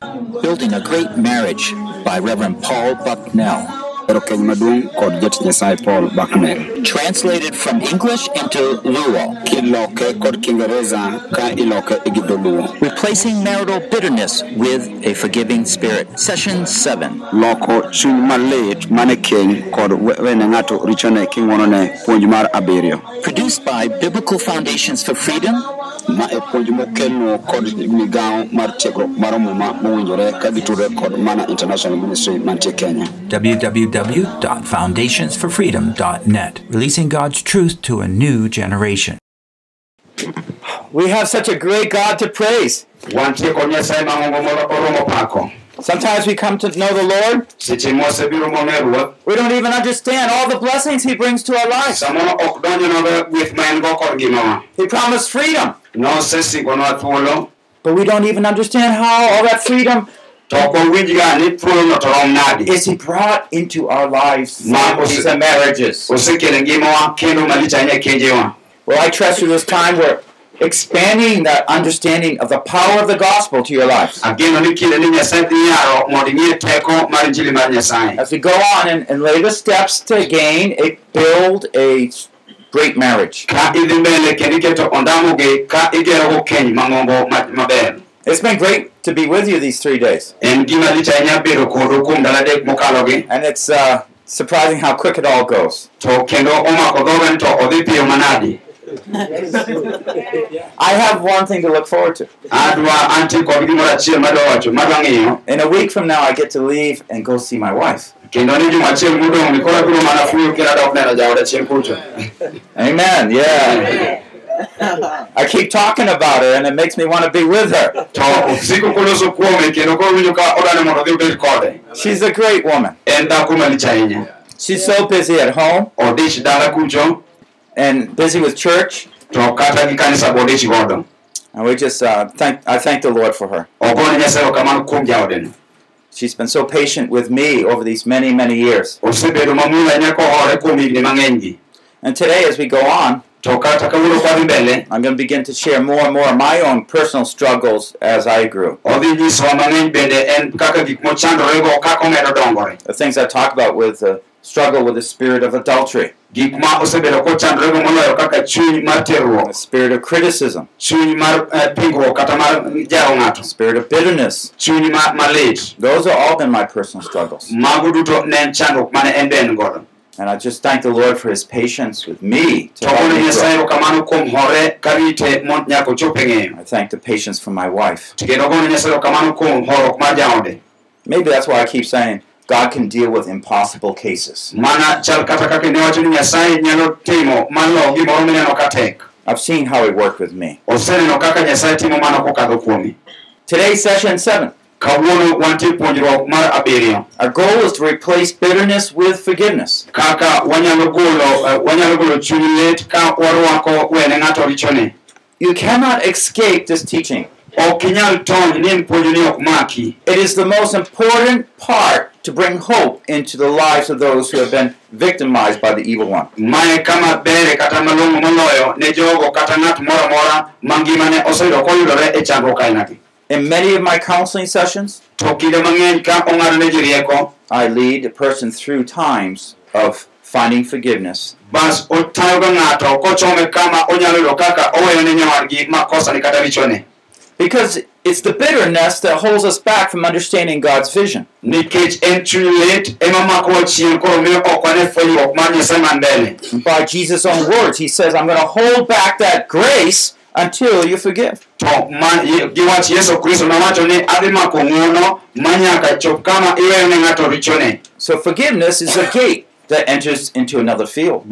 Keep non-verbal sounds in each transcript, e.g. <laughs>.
Building a Great Marriage by Reverend Paul Bucknell. Ero keny maduong' kod jatich Nyasaye Paul Bucknell. Translated from English into Luo. Kiloke kod Kiingereza ka iloke gi dholuo. Replacing marital bitterness with a forgiving spirit. Session 7. Loko chuny malit mane keny kod we- wene ng'ato richone king'uonone puonj mar. Produced by Biblical Foundations for Freedom Ma e puonj mokelno kod migawo mar tiegruok mar muma mowinjore ka gitudore kod Mana International Ministry mantie Kenya. www.foundationsforfreedom.net, releasing God's truth to a new generation. We have such a great God to praise. wantie kod nyasaye mang'ongo moro oromo pako Sometimes we come to know the Lord, seche mosebiro mong'e ruoth we don't even understand all the blessings He brings to our lives. samoro ok donjonwa gweth ma en go kod ngimawa He promised freedom, nosesigonwa thuolo but we don't even understand how all that freedom to ok wawinj ga ni thuolono to rom nadi is He brought into our lives, and marriages. osekelo ngimawa kendo malich ahinya kenjewa Well, I trust through this time we're expanding that understanding of the power of the gospel to your lives. ageno ni kinde ni nyasaye dhi yaro mondo ing'e teko mar injili mar nyasaye As we go on and, and lay the steps to gain a build a great marriage. ka idhi mbele kendo iketo ondamogi ka igerogo keny mang'ongo ma- maber It's been great to be with you these three days. en gima lich ahinya bedo kodu kuom ndalo adek mokalogi And it's uh, surprising how quick it all goes. To kendo omako dhoga ni to odhi piyo manadi I have one thing to look forward to. adwa antie kod gimoro achiel madwa wacho madwa ng'iyo In a week from now, I get to leave and go see my wife. kendo ni juma achiel modong' ni koro abiro mana fuyo kendo adok neno jaod achiel kucho Amen. Yeah. I keep talking about her, and it makes me want to be with her. to osiko koloso kuome kendo koro winjo ka odwani mondo odhi obed kode She's a great woman. en dhako malich ahinya She's so busy at home odich dala kucho and busy with church, to gi kanisa be odich and we just uh, thank. I thank the Lord for her. ogone nyasaye okamano kuom jaodeno She's been so patient with me over these many, many years. osebedo mamuol ahinya kohore kuom higni mang'eny And today, as we go on, to kata kawuono kwadhi mbele I'm going to begin to share more and more of my own personal struggles as I grew. odhi nyisowa mang'eny bende en kaka gik mochandorego kaka omedo dongore The things I talk about with the struggle with the spirit of adultery, gik ma osebedo kochandorego moloyo kaka chuny mar terruok the spirit of criticism, eh, pingruok kata mar jaro ng'ato spirit of bitterness. chuny ma- malit Those are all been my personal struggles. mago duto ne en chandruok mane en be en godo And I just thank the Lord for his patience with me to me nyasaye grow. okamano kuom hore karite mon- nyaka ochop ng'eyo I thank the patience for my wife. To kendo gone nyasaye okamano kuom horuok mar jaode Maybe that's why I keep saying God can deal with impossible cases. mana chal kata kaka ne wacho ni nyasaye nyalo timo malo gimoro mineno ka tek I've seen how he worked with me. oseneno kaka nyasaye timo mano kokadho kuomi Today's session seven. kawuono wantie puonjruok mar abiriyo Our goal is to replace bitterness with forgiveness. kaka wanyalo golo eh, wanyalo golo chuny lit ka warwako wene ng'ato richone You cannot escape this teaching. Ok inyal tony ni puonjoni ok maki. It is the most important part to bring hope into the lives of those who have been victimized by the evil one. mae kama bere kata malong'o moloyo ne jogo kata ng'at moro amora mangimane oseyudo koyudore chandruok ainagi In many of my counseling sessions, to kinde mang'eny ka ong'adone ji rieko I lead a person through times of finding forgiveness bas otayoga ng'ato kochome kama onyalo yudo kaka oweyo ne nyawadgi makosane kata richone because it's the bitterness that holds us back from understanding God's vision. nikech en chuny lit ema makowa chien koro miyo ok wane fwenyruok mar nyasaye man mbele And by Jesus' own words, He says, I'm going to hold back that grace until you forgive. to man, gi wach yesu kristo nowacho ni adhi mako ng'uono manyaka chop kama iweyo ne ng'ato richone So forgiveness is a gate that enters into another field.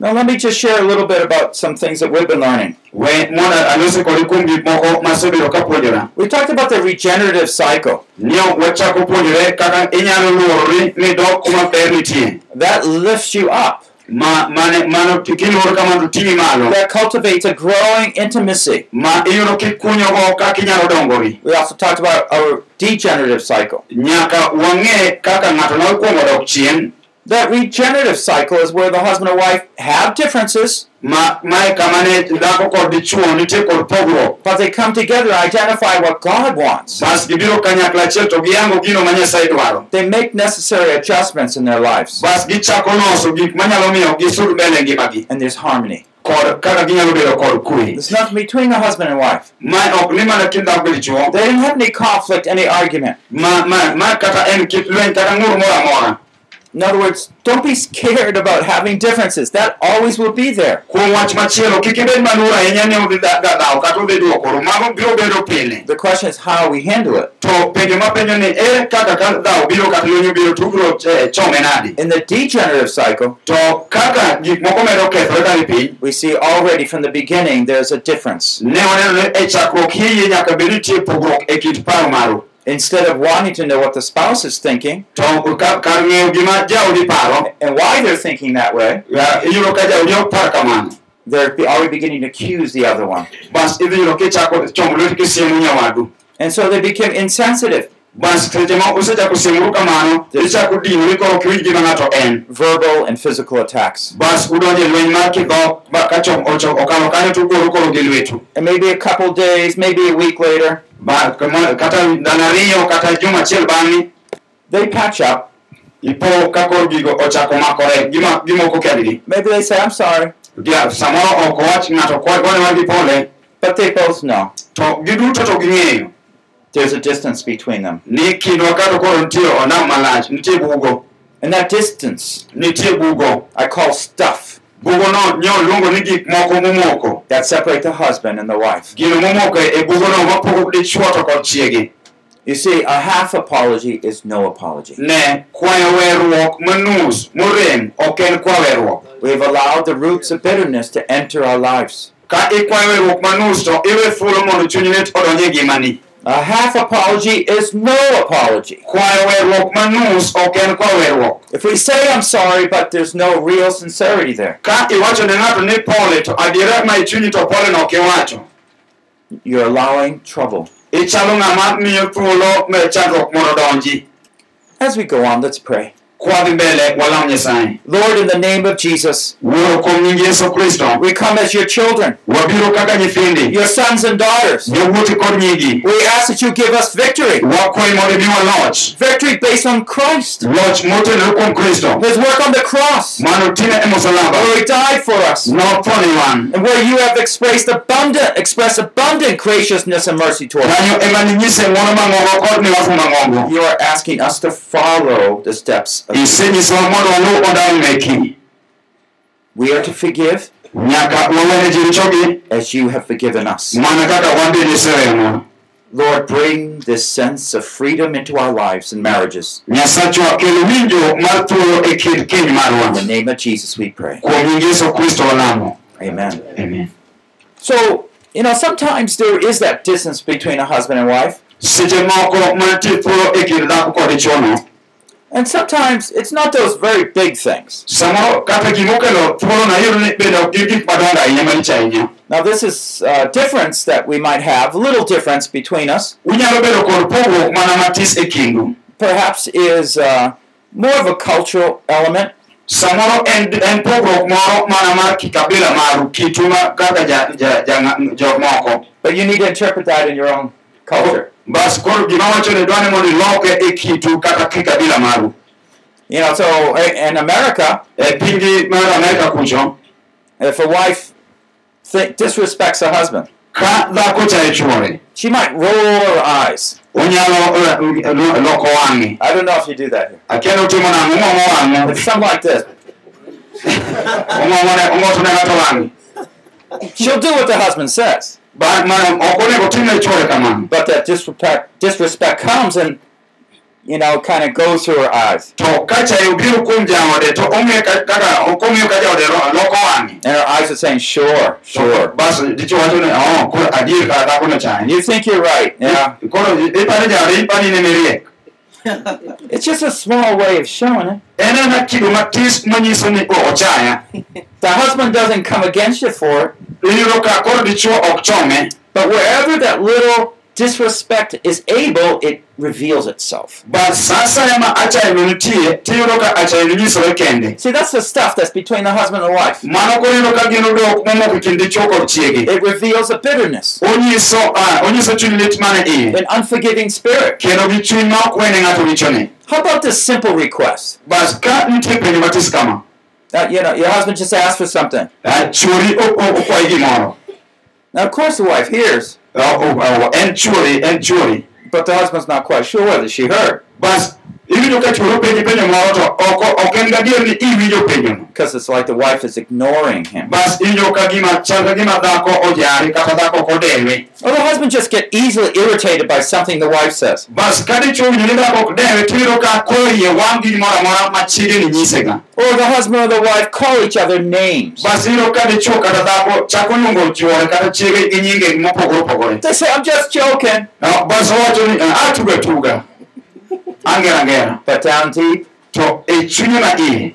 Bas koro weyo ne ng'ato richone chalo dhorangach midonjogo puodho machielo Now, let me just share a little bit about some things that we've been learning. we mondo alosi kodi kuom gik moko masebedo ka puonjora We talked about the regenerative cycle. ni wachako puonjore kaka inyalo luorori midok kuma ber nitie That lifts you up. ma mane mano kiluor kamano ting'i malo That cultivates a growing intimacy. ma iyudo kikunyogo kaka inyalo dongori We also talked about our degenerative cycle. Nyaka wang'e kaka ng'ato nokuongo dok chien That regenerative cycle is where the husband and wife have differences, ma mae kama ne dhako kod dichuo nitie kod pogruok but they come together and identify what God wants. bas gibiro kanyakla achiel to giyango gino ma nyasaye dwaro They make necessary adjustments in their lives, bas gichako loso gik manyalo miyo gisud mbele ngimagi and there's harmony. kod kaka ginyalo bedo kod kwe There's nothing between the husband and wife. ma ok ni mana kind dhako gi dichuo They didn't have any conflict, any argument. In other words, don't be scared about having differences. That always will be there. The question is how we handle it. In the degenerative cycle, we see already from the beginning there's a difference. Instead of wanting to know what the spouse is thinking to ka- kar ng'eyo gima jaodi paro. and why they're thinking that way, ya, iyudo ka jaodi ok par kamano they're already beginning to accuse the other one. bas idhi yudo kichako chomo lweti kisiemo nyawadu And so they become insensitive, bas seche ma usechako siemuru kamano ichako dinori koro ok iwinj gima ng'ato en. Verbal and physical attacks. bas udonjo lweny mar kidhok ba ka chom- ocho- okalo kanyo to ugoru koro gi lwetu And maybe a couple days, maybe a week later, Ba- kama- kata ndalo kata juma achiel bang'e they patch up. ipo ka gigo ochako makore. Gima gimoko kendgi Maybe they say, I'm sorry. Gia- samoro ok owach ng'ato kwa- gone wadgi pole. But they both know. To giduto to ging'eyo. There's a distance between them. ni kindwa kato koro nitie onam malach nitie bugo. And that distance I call stuff bugono nyo luongo ni gik moko momoko that separate the husband and the wife. gino momoko bugono mapogo dichuo to kod chiegi You see, a half apology is no apology. ne kwayo weruok manus morem ok en kwa weruok We've allowed the roots of bitterness to enter our lives. Ka ikwayo weruok manus to iwe thuolo mondo chuny lit odonj ngimani A half apology is no apology. kwayo weruok manus ok en kwa weruok If we say I'm sorry, but there's no real sincerity there, ka iwacho ne ng'ato to adiera ma ichunyi to pole no ok iwacho you're allowing trouble. ichalo ng'ama miyo thuolo me chandruok mondo donji As we go on, let's pray. Kwadhi mbele walam nyasaye Lord, in the name of Jesus, wuoro kuom nying yesu kristo. we come as your children, wabiro kaka nyithindi. Your sons and daughters. jowuoti kod nyigi We ask that you give us victory. wakwayi mondo imiwa loch Victory based on Christ, loch motenore kuom kristo his work on the cross, mano time musalaba where he died for us, notho ni wan and where you have expressed abundant, expressed abundant graciousness and mercy toward us. kanyo ema ninyise ng'wono mang'ongo kod miwafu mang'ongo. You are asking us to follow the steps of isenyisowa mondo waluw ondamo meki We are to forgive nyaka wawene ji richogi as you have forgiven us. mana kaka wan bende Lord, bring this sense of freedom into our lives and marriages. nyasachwa kel winjo mar thuolo kind keny In the name of Jesus, we pray. kuom nying yesu kristo walamo Amen. amen So, you know, sometimes there is that distance between a husband and wife, and sometimes it's not those very big things. samoro kata gimokelo thuolo na iyudo ni bende ok gin gik madongo ahinya malich ahinya Now, this is a difference that we might have, a little difference between us, unyalo bedo kod pogruok mana matis kindu perhaps is uh, more of a cultural element. samoro en, en pogruok moro mana mar kikabila maru kitu ma kaka But you need to interpret that in your own culture. Bas koro gima dwani mondo iloke e kitu kata maru? You know, so eh, in America, e pingi mar kucho. if a wife th- disrespects her husband, ka dhako chayo chuore she might roll her eyes. onyalo eh, loko wang'e I don't know if you do that here. akiani utimo nang'o ong'ong'o wang'o It's something like this. ong'ong'one ong'otone ng'ato wang'e She'll do what the husband says, Ba- ma- ok onego timne chuore kamano but that disrespect disrespect comes and you know kind of goes through her eyes, to ka chayo biro kuom to ong'e ka- kaka ok ong'iyo ka jaode ro- loko wang'e and her eyes are saying, "Sure, sure." bas dichuo wacho "Oh, koro adier ka dhako no you think you're right. Yeah, koro ipani jaode ipani ne miriek it's just a small way of showing it. ena kido matis manyiso ni "Oh, The husband doesn't come against you for it, iyudo ka koro dichuo ok chome but wherever that little disrespect is able, it reveals itself. bas sa asaya ma achayo no nitie tiyudo ka achayo no nyisore kende See, that's the stuff that's between the husband and wife. mano koro ka gin odok momoko kind dichwo kod It reveals a bitterness, ah, onyiso chuny lit mane iye an unforgiving spirit. kendo gi chuny ma ok wene ng'ato richone How about this simple request? Bas ka nitie penjo matis kama Uh, you know, your husband just asked for something. ah, chuori o- o- okwayi gimoro Now, of course, the wife hears, o- o- en chuori en chuori but the husband's not quite sure whether she heard iwinjo ka chuori openji penjo moro to ok en gadier ni iwinjo penjono because it's like the wife is ignoring him. bas iwinjo ka gima chal ka gima dhako ojari kata dhako ok odewe Or the husband just get easily irritated by something the wife says. bas ka dichwo owinjo ni dhako ok dewe tiyudo ka koro iye wang' gi gimoro amora ma nyisega Or the husband or the wife call each other names. bas iyudo ka dichwo kata dhako chako luongo chuore kata chiege gi nyinge mopogore opogore They say, I'm just joking. Bas owacho ni "Ah, atuga tuga angera angera But down deep, to e chunye ma iye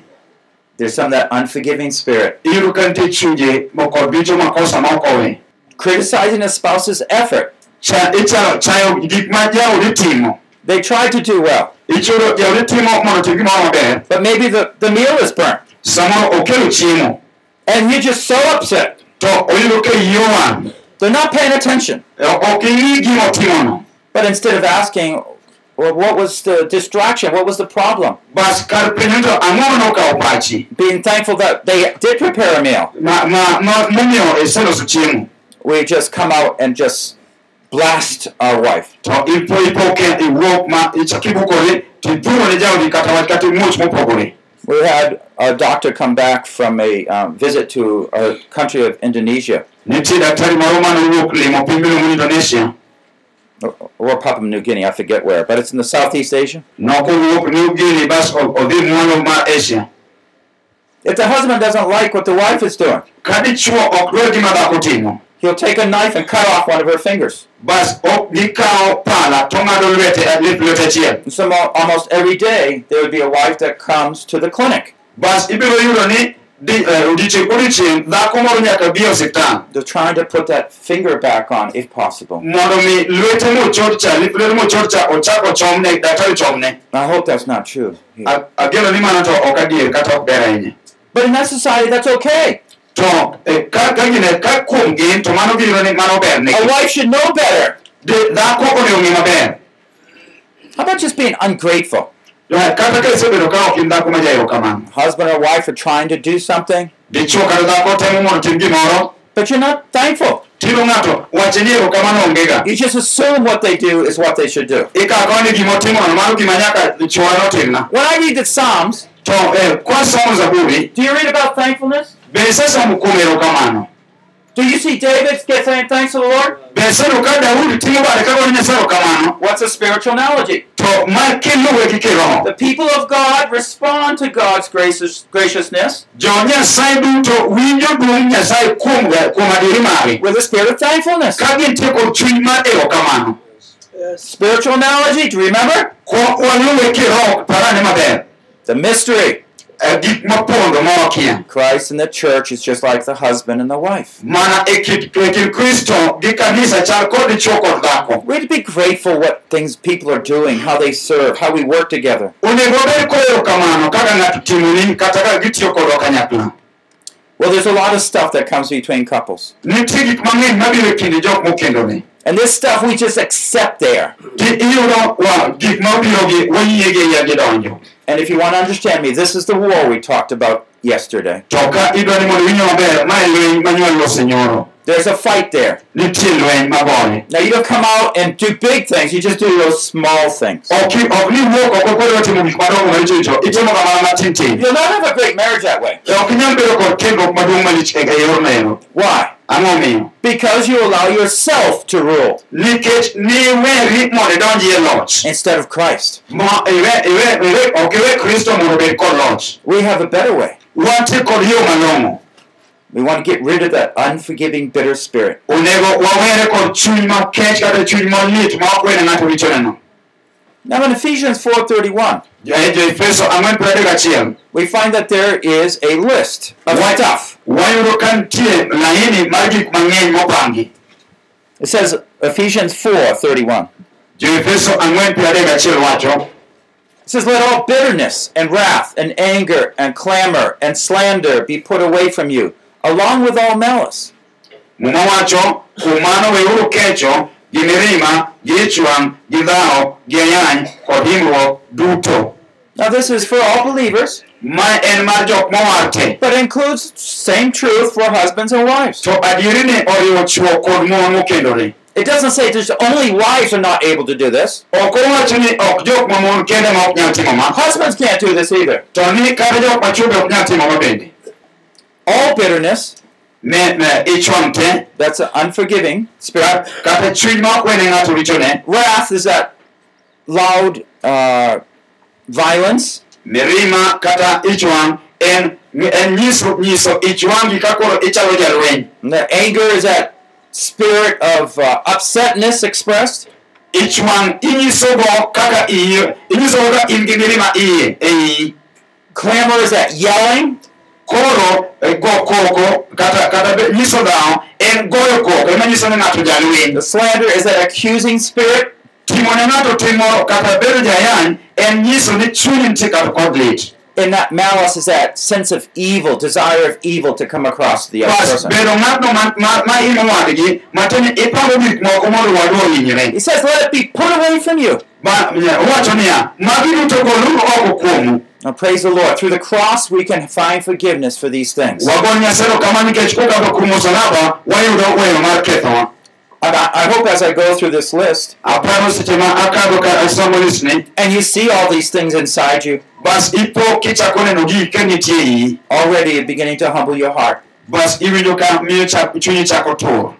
there's some of that unforgiving spirit. iyudo ka nitie chunje mokod bicho makosa ma ok owe Criticizing a spouse's effort. Cha- ichalo chayo gik ma jaodi They try to do well, ichudo jaodi timo mondo otim gimoro maber but maybe the, the meal is burnt. samoro okelo chiemo And you're just so upset. to oyudo ka iye They're not paying attention. Ok ing'i gima otimono But instead of asking, well, what was the distraction? What was the problem? bas kar penjo to ang'o nokawo pachi Being thankful that they did prepare a meal. We just come out and just blast our wife. to ipo ipo ke iwuok ma ichako ibukori to ipuro ne jaodi kata wach kata imuoch mopogore We had a doctor come back from a um, visit to a country of Indonesia, or, Papua New Guinea, I forget where, but it's in the Southeast Asia. nokowuok New Guinea bas o- odhi mwalo mar asia If the husband doesn't like what the wife is doing, ka dichuo ok dwar gima dhako timo he'll take a knife and cut off one of her fingers. bas ok gikawo pala to ng'ado lwete lith lwete achiel And so almost every day, there would be a wife that comes to the clinic. Bas ibiro yudo ni di- odiechieng' kodiechieng' dhako nyaka bi osiptal They're trying to put that finger back on if possible. mondo mi lwete mochot cha lith lwete mochot cha ochak ochomne daktari chomne I hope that's not true. ageno ni mano to ok adier kata ok ber ahinya But in that society, that's okay. to ka ka gine ka kuom gin to mano giyudo ni mano ber A wife should know better. Dhako onego ng'e maber How about just being ungrateful? Kata ka isebedo ka ok in dhako ma jaero kamano Husband or wife are trying to do something, dichuo kata dhako temo mondo otim gimoro but you're not thankful. tiro ng'ato wache ni ero kamano onge ga You just assume what they do is what they should do. ikako ni gima otimono mano gima nyaka chuore notimna When I read the Psalms, eh, do you read about thankfulness? be isesomo kuom ero kamano Do you see David get saying thanks to the Lord? be isedo ka daudi timo bade ka goyo nyasaye kamano What's a spiritual analogy? To ma kiluwe gi kiroho The people of God respond to God's gracious, graciousness jo nyasaye duto winjo duong' nyasaye kuom kuom adieri mare with a spirit of thankfulness. ka gintie kod chuny mar ero kamano Spiritual analogy, do you remember? Ko- waluwe kiroho parane maber The mystery. Gik mopondo mawakia Christ and the church is just like the husband and the wife. mana kind kind kristo gi kanisa chal kod dichuo kod dhako We have to be grateful what things people are doing, how they serve, how we work together. onego bed koero kamano kaka ng'ato timoni kata kaka gitiyo kodwa kanyakla Well, there's a lot of stuff that comes between couples. Nitie gik mang'eny mabiro kind jok mokendore And this stuff we just accept there. Ti- iyudo wa gik mabirogi wayie gi iya gidonjo And if you want to understand me, this is the war we talked about yesterday. To ka idwa ni mondo winjo maber ma e lweny manyuol osenyoro There's a fight there. nitie lweny magore Now, you don't come out and do big things, you just do those small things. ok ok ni wuok oko kodwa timo gik madongo maricho richo itimo kamano matin tin You'll not have a great marriage that way. ok inyal bedo kod kendruok maduong' malich e e yor neno Why? Because you allow yourself to rule nikech niweri mondo idonji e loch instead of Christ. We have a better way. wantie kod yo malong'o We want to get rid of that unforgiving, bitter spirit. onego wawere kod chuny makech kata chuny molit ma ok wene ng'ato richoneno Now, in Ephesians 4.31, e jo-efeso ang'wen pradek achiel we find that there is a list of stuff. wayudo ka nitie laini mar gik mang'eny mopangi It says Ephesians 4:31. jo-efeso ang'wen piero adek gachiel wacho It says, Let all bitterness and wrath and anger and clamor and slander be put away from you, along with all malice. muma wacho kuom mano weuru kecho gi mirima gi ich wangʼ gi dhawo gi ayany kod himruok duto Now, this is for all believers, ma en mar jok mowar te but includes same truth for husbands and wives. to adieri ni oriwo chwo kod mon mokendore It doesn't say just only wives are not able to do this. ok owacho ni ok jok mamon kende ma ok nyal timo ma Husbands can't do this either. All bitterness, ne ne ich wang' te that's an unforgiving spirit. kata chuny ma ok wene ng'ato richone Wrath is that? Loud uh, violence. mirima kata ich en en nyiso nyiso ich wang'i ichalo jalweny the anger is that spirit of uh, upsetness expressed. ich inyisogo kaka iyi inyisogo in gi mirima iye Clamor is that yelling. Koro go koko kata kata nyiso dhawo en goyo koko ema nyiso ni ng'ato jalweny The slander is that accusing spirit. timo ne ng'ato timoro kata bedo jayany en nyiso ni chunyi nitie kata kod lit And that malice is that sense of evil, desire of evil to come across the other person. He says, let it be put away from you. Ba- owacho niya magi duto goluru oko kuomu Now, praise the Lord. Through the cross, we can find forgiveness for these things. wagon nyasaye kama nikech kokadho kuom musalaba wayudo weyo mar kethowa And I, hope as I go through this list, aparo seche ma akadho ka asomo listni and you see all these things inside you, bas ipo kichako neno gigi ka nitie already beginning to humble your heart. bas iwinjo ka miyo chak- chunyi chako tur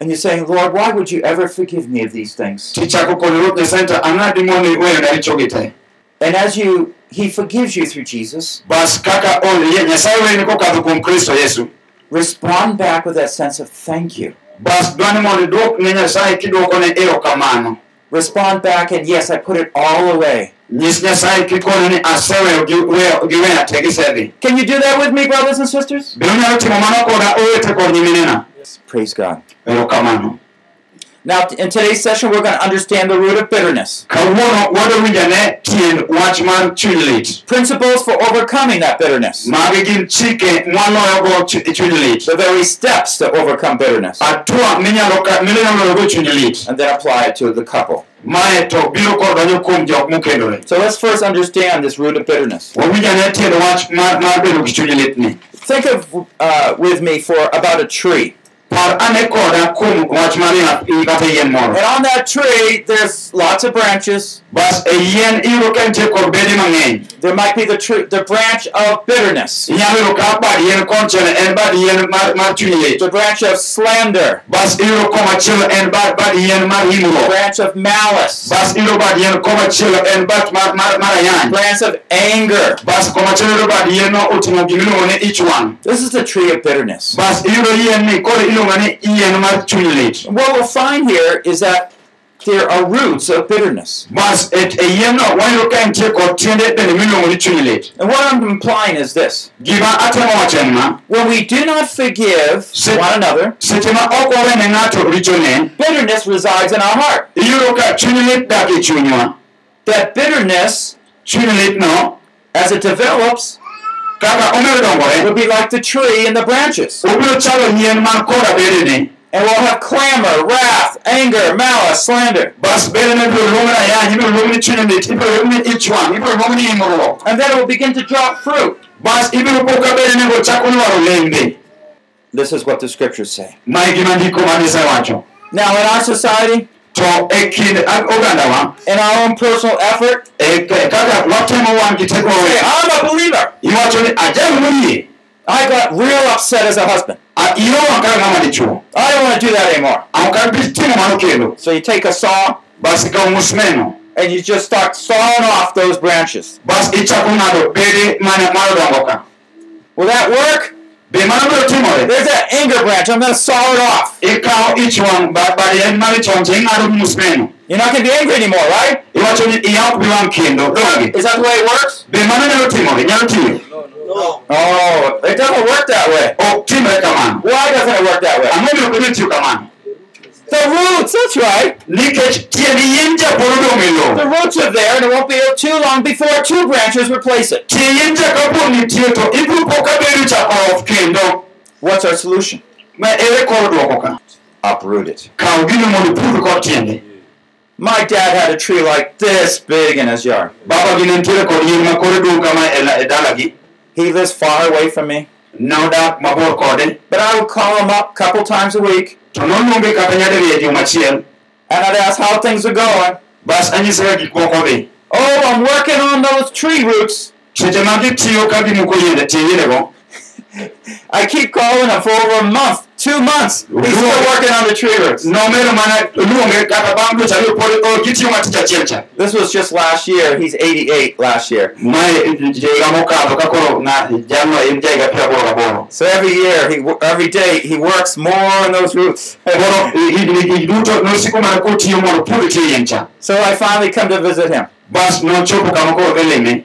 And you're saying, Lord, why would you ever forgive me of these things? tichako kono ruoth nyasaye to ang'adi mondo iweyona richogi te And as you, He forgives you through Jesus, bas kaka oyie nyasaye weyoni kokadho kuom kristo yesu respond back with that sense of thank you. bas dwani mondo iduok ne nyasaye kidwokone erokamano Respond back and yes, I put it all away. nyis nyasaye kikono ni aseweyo gi weyo- gi weya te gisedhi Can you do that with me, brothers and sisters? be unyalo timo mano koda owete kod nyiminena Praise God. erokamano Now, in today's session, we're going to understand the root of bitterness, kawuono wado winjane tiend wach mar chuny lit principles for overcoming that bitterness, magi gin chike mwaloyogo chu- chuny lit the very steps to overcome bitterness, atua minyalo ka- minyalo loyogo chuny lit and then apply it to the couple. mae to biro kod donjo kuom jok mokendore. So let's first understand this root of bitterness. wawinjane tiend wach mar mar bedo gi chuny litni Think of uh, with me for about a tree. And on that tree, there's lots of branches. Bas yien iyudo ka nitie kod bede mang'eny. There might be the the branch of bitterness, inyalo yudo ka bad yien konchiel en bad yien mar mar chuny the branch of slander, bas iyudo komachielo en bad bad yien mar the branch of malice, ayany branch of anger. bas komachielo iyudo bad yien no oting'o gimiluongo ni ich wang' This is the tree of bitterness. bas iyudo yien ni koro iluongo ni yien mar chuny lit And what we'll find here is that there are roots of bitterness. bas yien no wayudo ka nitie kod tiende bende miluongo ni chuny lit And what I'm implying is this. Gima atemo wacho en ma when we do not forgive one another, seche ma ok wawene ng'ato richone bitterness resides in our heart. iyudo ka chuny lit dak chunywa That bitterness, as it develops, dongore will be like the tree and the branches. Obiro chalo yien man koda bedene And we'll have clamor, wrath, anger, malice, slander. bas bedene ibiro luong ni ayany ibiro luong ni chuny lit ibiro luong ni ich wang' ibiro luong ni himruok And then it will begin to drop fruit. bas ibiro po ka bedene go chako lwaro lembe This is what the scriptures say. mae gima ndiko ma nyasaye wacho Now, in our society, to kind ag- ogandawa in our own personal effort, k- kaka watemo wan gi teko hey, I'm a believer. iwacho ni ajal moyie I got real upset as a husband. Wang' kaka I don't want to do that anymore. ok abi timo mano kendo So you take a saw bas ikawo musmeno and you just start sawing off those branches. bas ichako ng'ado bede mane manodongo ka Will that work? be mano biro timore There's that anger branch. I'm going to saw it off. Ikawo ich wang' ba- bade en mar ich wang' to ing'ado gi musmeno You're not going to be angry anymore, right? iwacho ni iya ok bi wang' kendo donge Is that the way it works? be mano nyalo timore nyalo tiyo Oh, it doesn't work that way. ok timre kamano Why doesn't it work that way? ang'o biro bedo tiyo kamano The roots, that's right. nikech tiend yien cha pod odong' lowo The roots are there, and it won't be too long before two branches replace it. tie yien cha kapod nitie to ibro po ka bedo chako off kendo What's our solution? ma ere kor duoko ka Uproot it. My dad had a tree like this big in his yard. baba gi ne nitiere kod yien ma kore dong' kama la- dalagi He lives far away from me, mabor kode but I would call him up a couple times a week, to noluonge kata nyadiriyo and I'd ask how things are going. bas anyise ka gik moko dhi Oh, I'm working on those tree roots. seche ma gitiyo ka gimuko yiende <laughs> I keep calling him for over a month, two months. He's still working on the tree roots. nomedo mana luonge kata bang' dweche ariyo pod o, gitiyo matich achiel cha This was just last year. He's 88 last year. mae higa mokadho ka koro na- jalno en jahiga piero aboro gaboro So every year, he every day, he works more on those roots. koro higni gi duto nosiko mana kotiyo mondo pudh tie yien cha so I finally come to visit him. bas nochopo kama koro dhi lime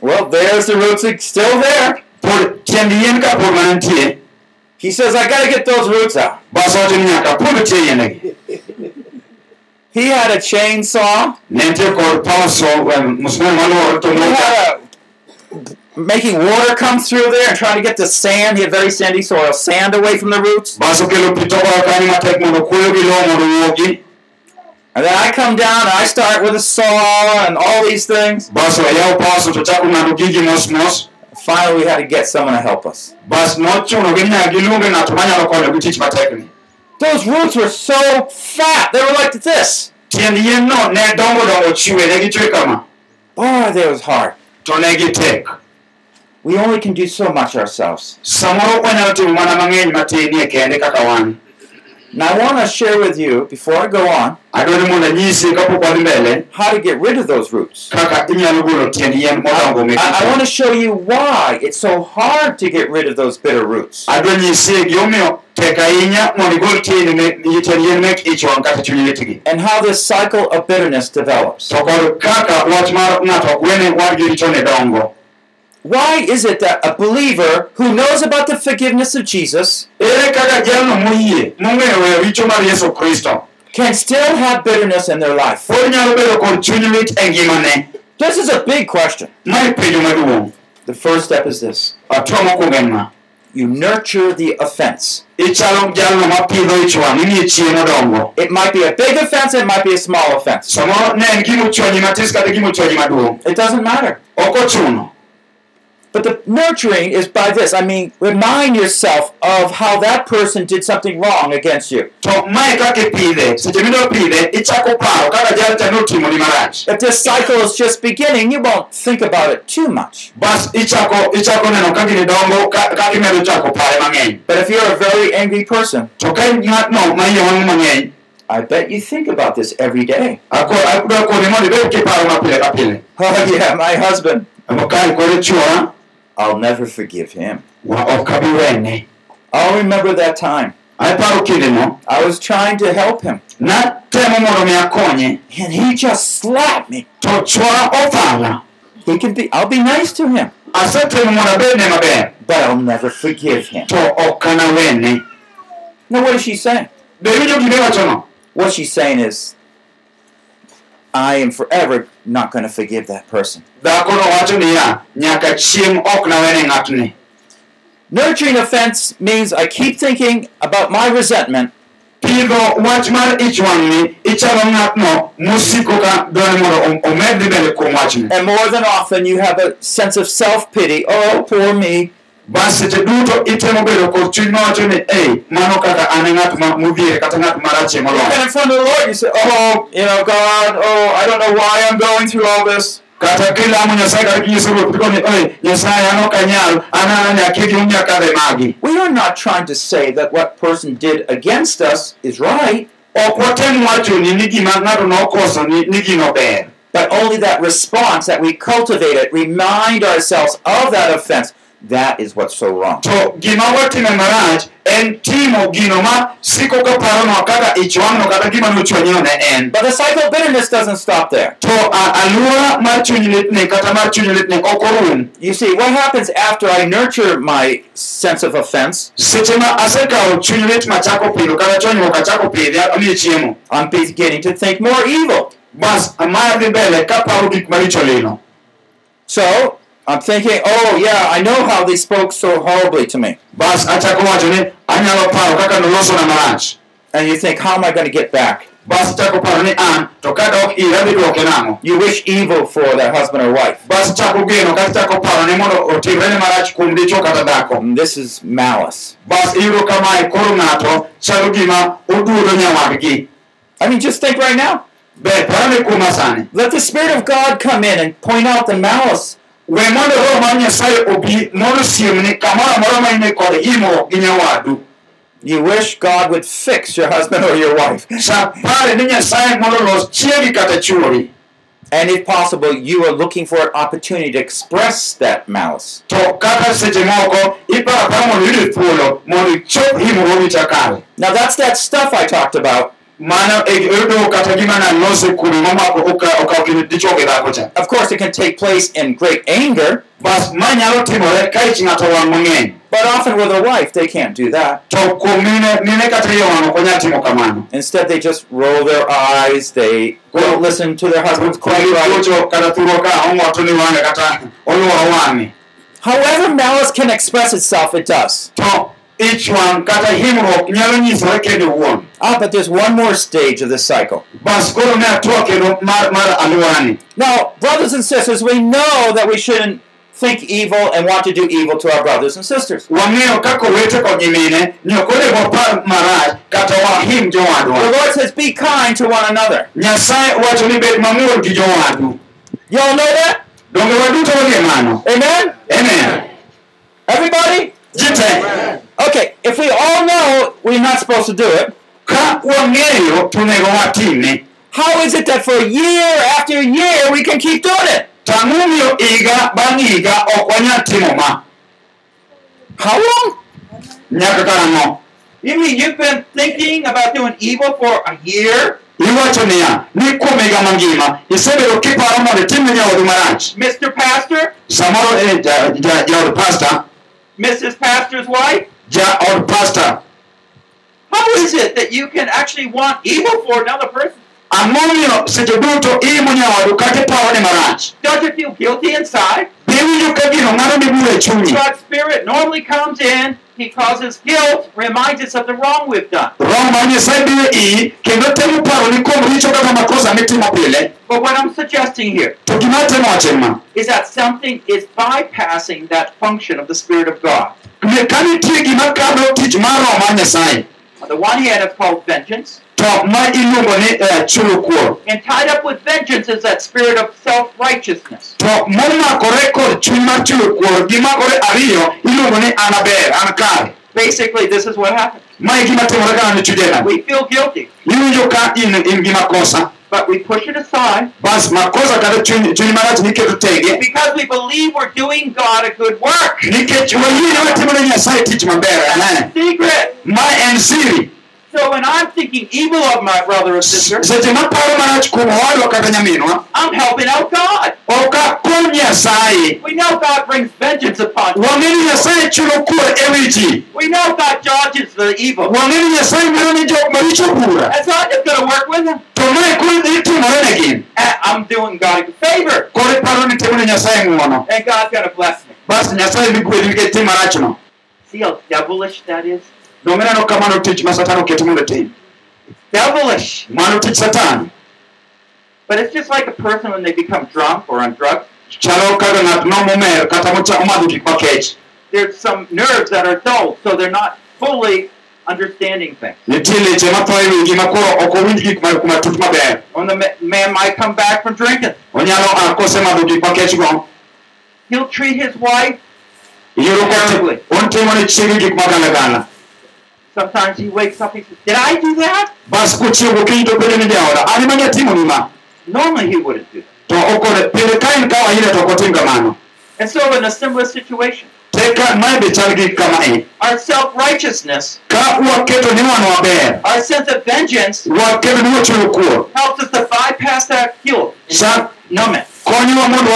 Well, there's the roots it's still there. He says, I got to get those roots out. bas wacho ni nyaka pudh tie yiendegi He had a chainsaw. ne nitie kod paso eh, musmel maluoro to He had a, making water come through there and trying to get the sand. He had very sandy soil, sand away from the roots. bas okelo pi tokoa kanyo matek mondo kuoyo gi lowo mondo owuogi And then I come down and I start with a saw and all these things. Bas oyaw paso to chako ng'ado gigi mos mos Finally, we had to get someone to help us. bas nochuno gi nyaka giluonge ng'ato manyalo konyo gi tich matekni Those roots were so fat. They were like this. tiend yien no ne dongo dongo chwe ne gichwe kama Boy, that was hard. to ne gitek We only can do so much ourselves. Now, I want to share with you, before I go on, adwa ni mondo anyisi kapok wadhi mbele how to get rid of those roots. kaka inyalo golo tiend yien modongo mek I, I want to show you why it's so hard to get rid of those bitter roots. adwa nyisi gimomiyo tek ahinya mondo igol tiend me- tiend yien mek ich wang' kata chuny litgi And how this cycle of bitterness develops. Why is it that a believer who knows about the forgiveness of Jesus ere kaka jalno moyie mong'eyo weyo richo mar yesu kristo can still have bitterness in their life? pod nyalo bedo kod chuny lit ngimane This is a big question. mae penjo maduong' The first step is this atua mokwongo en ma you nurture the offense. ichalo jalno mapidho ich wang' imiye chiemo dongo It might be a big offense, it might be a small offense. samoro ne en gima ochwanyi matis kata gima ochwanyi maduong' It doesn't matter. But the nurturing is by this. I mean, remind yourself of how that person did something wrong against you. to mae kaka ipidhe seche midwa pidhe ichako paro kaka jalcha notimoni marach If this cycle is just beginning, you won't think about it too much. bas ichako ichako neno ka gini dongo ka- kaka imedo chako But if you're a very angry person, to ka in ng'atno ma iye wang' mang'eny I bet you think about this every day. ako- adwa koni mondo ibed kiparo mapile ka Oh, yeah, my husband. Kae kore chuora I'll never forgive him. wa ok abi wene I'll remember that time. I was trying to help him, natemo mondo mi akonye and he just slapped me. to chuora othala He can be. I'll be nice to him, asetemo mondo abedne maber but I'll never forgive him. to ok anawene Now, what is she saying? be winjo gima iwachono What she's saying is, I am forever not going to forgive that person. dhakono wacho niya nyaka chieng' ok nawene ng'atni Nurturing offense means I keep thinking about my resentment pidho wach mar ich wang'ni ichalo ng'atno mosiko ka dwani mondo om- omed dhi mbele kuom wachni And more than often, you have a sense of self pity. Oh, poor me. Bas seche duto itemo bedo kod chuny mawacho ni ei mano kaka an e ng'at ma- modhiere kata ng'at marachie moloyo. In front of the Lord, you say, Oh, you know, God, oh, I don't know why I'm going through all this. kata kilamo nyasaye kata kinyiso ruoth iko ni oi nyasaye an ok anyal an an akia gimomiyo akadhe magi. We are not trying to say that what person did against us is right, ok watem wacho ni ni gima ng'ato nokoso ni gino ber. But only that response that we cultivate it, remind ourselves of that offense, That is what's so wrong. to gima watime marach en timo gino ma siko ka paronwa kaka ich wang'no kata gima nochwanyiwa ne en But the cycle of bitterness doesn't stop there. to a- alwora mar chuny litni kata mar chuny litni ok orum You see, what happens after I nurture my sense of offense? seche ma asekawo chuny lit machako pidho kata chonyruok achako pidhe amiye chiemo I'm beginning to think more evil. bas maya dhi mbele kaparo gik maricho lilo So I'm thinking, oh yeah, I know how they spoke so horribly to me. bas achako wacho ni anyalo paro kaka nolosona marach And you think, how am I going to get back? bas chako paro ni an to kadok ira dhi duoke nang'o You wish evil for that husband or wife. bas chako geno kata chako paro ni mondo otimre ne marach kuom dichwo kata dhako And mm, this is malice. bas iyudo kamae koro ng'ato chalo gima oduodo nyawadgi I mean, just think right now. ber parane kuoma sani Let the Spirit of God come in and point out the malice. We mondo roho mar nyasaye obi siemni kamoro amora ma ine kod gi nyawadu You wish God would fix your husband or your wife. sa pare ni nyasaye mondo los chiegi kata chuori And if possible, you are looking for an opportunity to express that malice. to kata seche moko iparo apara mondo iyud thuolo mondo ichop himruogi chakare Now, that's that stuff I talked about. Mano e yudo kata gima nalose kuno momako oka- okawo kind dichwo gi dhako cha Of course, it can take place in great anger, bas ma nyalo timore ka ich ng'ato wang' mang'eny but often with a wife, they can't do that. to kuom mine mine kata iye wang' ok onyal timo kamano Instead, they just roll their eyes, they don't listen to their husband's quite right. Gigocho kata thuro ka ong'oto ni wang'e kata oluoro wang'e However, malice can express itself, it does. To ich wang' kata himruok nyalo nyisore kendo wuon Ah, but there's one more stage of this cycle. bas koro ne atwa kendo mar, mar alworani Now, brothers and sisters, we know that we shouldn't think evil and want to do evil to our brothers and sisters. wang'eyo kaka owete kod nyimine ni ok onego wapar marach kata wahim The Lord says, be kind to one another. nyasaye wacho ni bed mamuol gi jowadu Y'all know that? donge waduto wang'e mano Amen? amen Everybody? te Okay, if we all know we're not supposed to do it, ka wang'eyo to onego watime how is it that for year after year we can keep doing it? tang'omiyo higa bang' higa ok wanyal timo ma How long? nyaka karang'o You mean you've been thinking about doing evil for a year? iwacho niya ni kuom higa mangima isebedo kiparo mondo itim ne nyawadu Mr. Pastor? samoro e eh, ja- ja- jaod pasta Mrs. Pastor's wife? jaod pasta How is it that you can actually want evil for another person? ang'omiyo seche duto imo nyawadu kata iparo ne marach Don't you feel guilty inside? be winjo ka gino ng'ado ni bura e chunyi God's Spirit normally comes in, He causes guilt, reminds us of the wrong we've done. roho mar nyasaye biro iyi kendo temo paro ni kuom richo kata makosa mitimo pile But what I'm suggesting here to gima atemo wacho en is that something is bypassing that function of the Spirit of God. Ne- ka nitie gima kadho tich mar roho mar nyasaye On the one hand, it's called vengeance, to ma iluongo ni uh, chulo kuor and tied up with vengeance is that spirit of self righteousness. to momakore kod chuny mar chulo kuor ariyo iluongo ni an aber an kare. Basically, this is what happens. ma gima timore ka an chujena We feel guilty, iwinjo ka in in gi makosa but we push it aside bas makosa kata chuny chuny marach niketo tenge because we believe we're doing God a good work. nikech wayie ni watimo ne nyasaye tich maber ane Secret. ma en siri So when I'm thinking evil of my brother or sister, seche maparo marach kuom owadwa kata nyaminwa eh. I'm helping out God. Oh, ok nyasaye We know God brings vengeance upon you. wang'e ni nyasaye chulo kuor e wi ji We know God judges the evil. wang'e ni nyasaye miyo ni jok maricho bura That's not just going to work with him. to mae koro dhi timore ne And I'm doing God a favor, koro iparo ni timo nyasaye ng'uono and God's going to bless me. bas nyasaye dhi gwedhi nikech tim marachno See how devilish that is? Donge neno ka mano tich ma satan oketo Devilish. mano tich satan But it's just like a person when they become drunk or on drugs. chalo kaka ng'at no momer kata mocha- omadho gik makech There's some nerves that are dull, so they're not fully understanding things. nitie leche matho wigi ma koro ok owinj gik ma- matut maber When the man might come back from drinking, onyalo a kosemadho gik makech go he'll treat his wife. Terribly. Sometimes he wakes up, he says, Did I do that? bas kochiewo gokinyi to bedo ni jaoda an ema nyatimo ni ma Normally he wouldn't do that. to okone pile ka en kawaida to ok otim kamano And so in a similar situation, teka mae be chal kama Our self righteousness, ka waketo ni wan waber our sense of vengeance waketo ni wachulo kuor helps us to bypass that guilt. And numb it.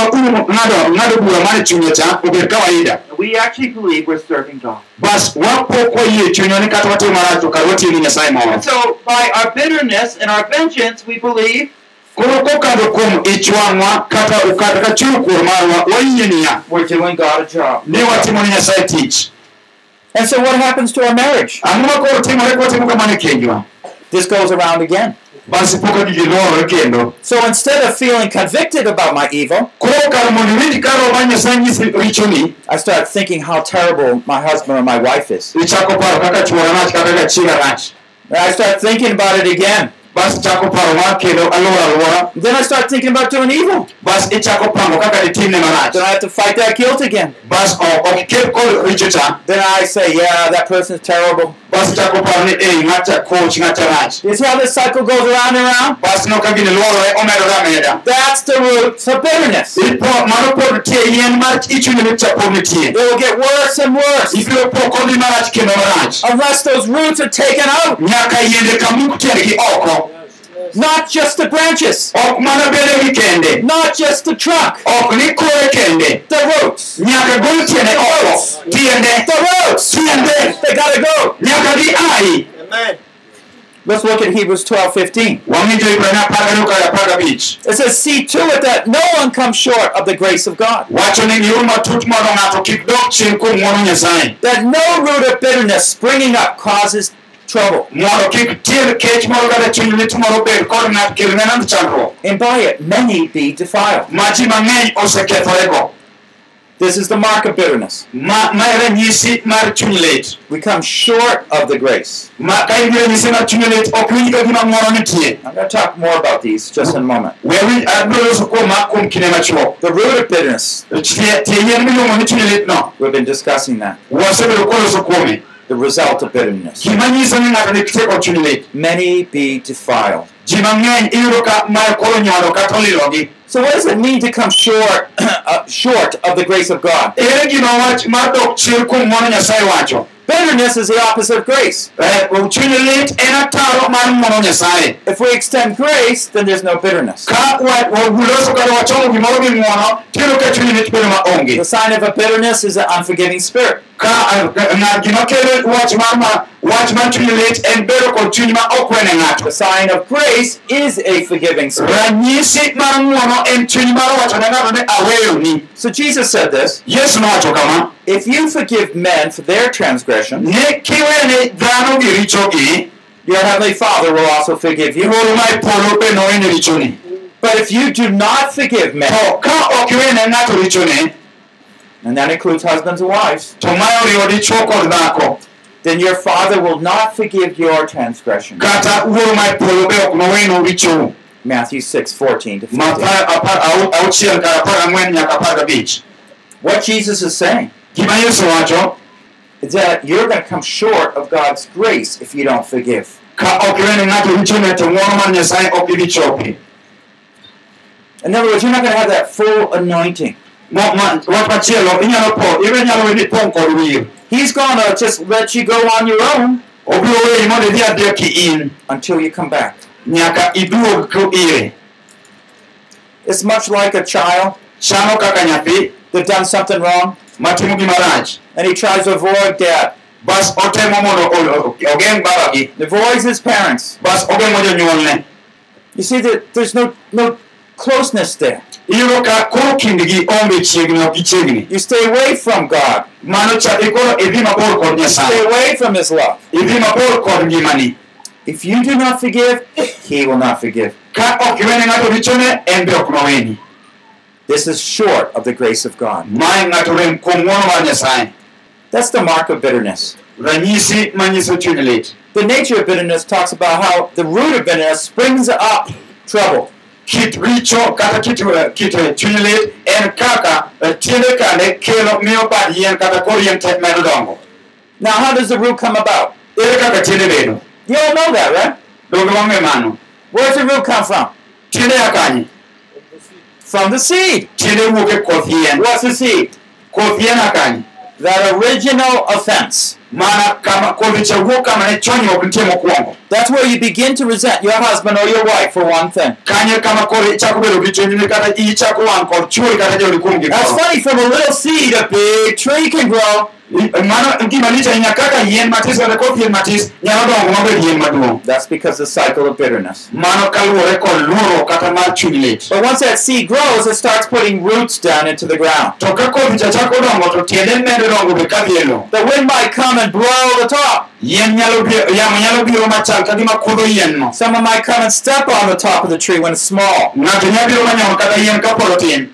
Konyowa mondo waum ng'ado ng'ado bura mar chunye cha obed kawaida We actually believe we're serving God. bas wapok wayie chunywa ni kata watimo marach to kar watiyo gi nyasaye moro And so, by our bitterness and our vengeance, we believe koro kokadho kuom ich wang'wa kata kata ka chulo kuor marwa wayie niya We're doing God a job. ni watimo ni nyasaye tich And so what happens to our marriage? ang'o ma koro timore kwatimo kamano kenjwa This goes around again. Bas poka gigi luorore kendo So instead of feeling convicted about my evil, koro kar mondo iwinj ka roho mar nyasaye nyisi richoni I start thinking how terrible my husband or my wife is. ichako paro kaka chuora rach kata ka chiega rach And I start thinking about it again. Bas ichako paro mar kendo alwora alwora Then I start thinking about doing evil. bas ichako pango kaka ditimne marach Then I have to fight that guilt again. bas o- oh, ok oh, iket kod richo cha Then I say, yeah, that person's terrible. bas ichako paro ni ei ng'acha koch ng'acha rach You how this cycle goes around and around? bas no ka gini luorore eh, omedore ameda That's the roots of bitterness. It mano pod nitie yien mar ichunye ni cha pod nitie will get worse and worse ibiro po kodhi marach kendo marach unless those roots are taken out. nyaka yiende ka muk tiendgi oko Not just the branches, ok mana bedegi kende not just the trunk, ok ni kore kende. The roots. nyaka gol tiende. Oko The roots! tiende. They gotta go. nyaka gi ai. Let's look at Hebrews 12 15. wang'injo ibrania apar gariyo kod apar gabich It says, See to it that no one comes short of the grace of God, wacho ni giur matut mondo ng'ato kik dok chien kuom ng'wono nyasaye. That no root of bitterness springing up causes trouble, mondo kik tiend kech moro kata chuny lit moro bed kod ng'at kelne nand chandruok and by it many be defiled. ma ji mang'eny osekethorego This is the mark of bitterness. ma ma ranyisi mar chuny lit We come short of the grace. ma oh, ka in gi ranyisi mar chuny lit ok winj ka gima ng'wono nitie I'm going to talk more about these just in a moment. we uh, winj abiro loso kuom ma kuom The root of bitterness, tie tie yien miluongo ni chuny lit no we've been discussing that. The result of bitterness. Many be defiled. So what does it mean to come short, <clears throat> uh, short of the grace of God? Bitterness is the opposite of grace. If we extend grace, then there's no bitterness. The sign of a bitterness is an unforgiving spirit. Gima kelo wach mar wach mar chuny lit en bedo kod chuny ma ok wene ng'ato The sign of grace is a forgiving spirit. ranyisi mar ng'wono en chuny mar wacho ne ng'ato ni aweyoni So Jesus said this yesu nowacho kama If you forgive men for their transgression, ni kiwene dhano gi richogi your heavenly Father will also forgive you. wuoru ma polo be nowene richoni But if you do not forgive men, to ka ok iwene ng'ato richone and that includes husbands and wives, to ma oriwo dichwo kod dhako then your Father will not forgive your transgression. kata wuoru ma polo be ok nowenu richou Matthew 6 14 to 15. ma apar- apar- au- auchiel kar apar ang'wen nyaka apar gabich What Jesus is saying is that you're going to come short of God's grace if you don't forgive. ka ok iwene ng'ato richone to ng'wono mar nyasaye ok idhi chopi In other words, you're not going to have that full anointing. Mo- ma- wach machielo inyalo po iwe nyalo we pong' kod wir He's going to just let you go on your own. Obiro weyi mondo idhi adhiya ki in. Until you come back. nyaka iduog ko ire It's much like a child. Chano kaka nyathi. That done something wrong. Matimo and he tries to avoid dad, bas otemo mondo o- o- ogeng' babagi avoids his parents. bas ogeng'o jonyuolne You see that there's no no closeness there. Iyudo ka koro kindgi onge chiegni ok gichiegni You stay away from God. mano cha ikoro idhi mabor kod Stay away from his love. idhi mabor kod ngimani If you do not forgive, he will not forgive. ka ok iwene ng'ato richone en be This is short of the grace of God. mae ng'ato rem kuom ng'wono mar nyasaye That's the mark of bitterness. The nature of bitterness talks about how the root of bitterness springs up trouble. Richo kata kit eh, kit eh, chuny lit en kaka tiende kane kelo miyo bad yien kata kor yien te medo dongo Now, how does the root come about? ere kaka tiende bedo You all know that, right? donge wang'e mano Where's the root come from? tiende ya kanye From the seed. tiende wuok e koth yien What's the seed? koth yien ya kanye that original offense. Mana kama kodhi cha wuok kama ne chonyruok nitie mokwongo That's where you begin to resent your husband or your wife for one thing. kanyo kama koro ichako bedo gi chunyni kata ichako wang' kod chuori kata jodi kuom That's funny, from a little seed, a big tree can grow. Eh, mano gima lich ahinya kaka yien matis kata koth yien matis nyalo dongo mabed yien maduong' That's because the cycle of bitterness. mano kaluwore kod luoro kata mar chuny lit But once that seed grows, it starts putting roots down into the ground. to ka kodhi cha chako dongo to tiende medo dongo be kadhi e lowo The wind might come and blow the top. yien nyalo bi- yamo nyalo biro machal ka gima kudho yien no Someone might come and step on the top of the tree when it's small. ng'ato nyalo biro manyono kata yien ka pod otin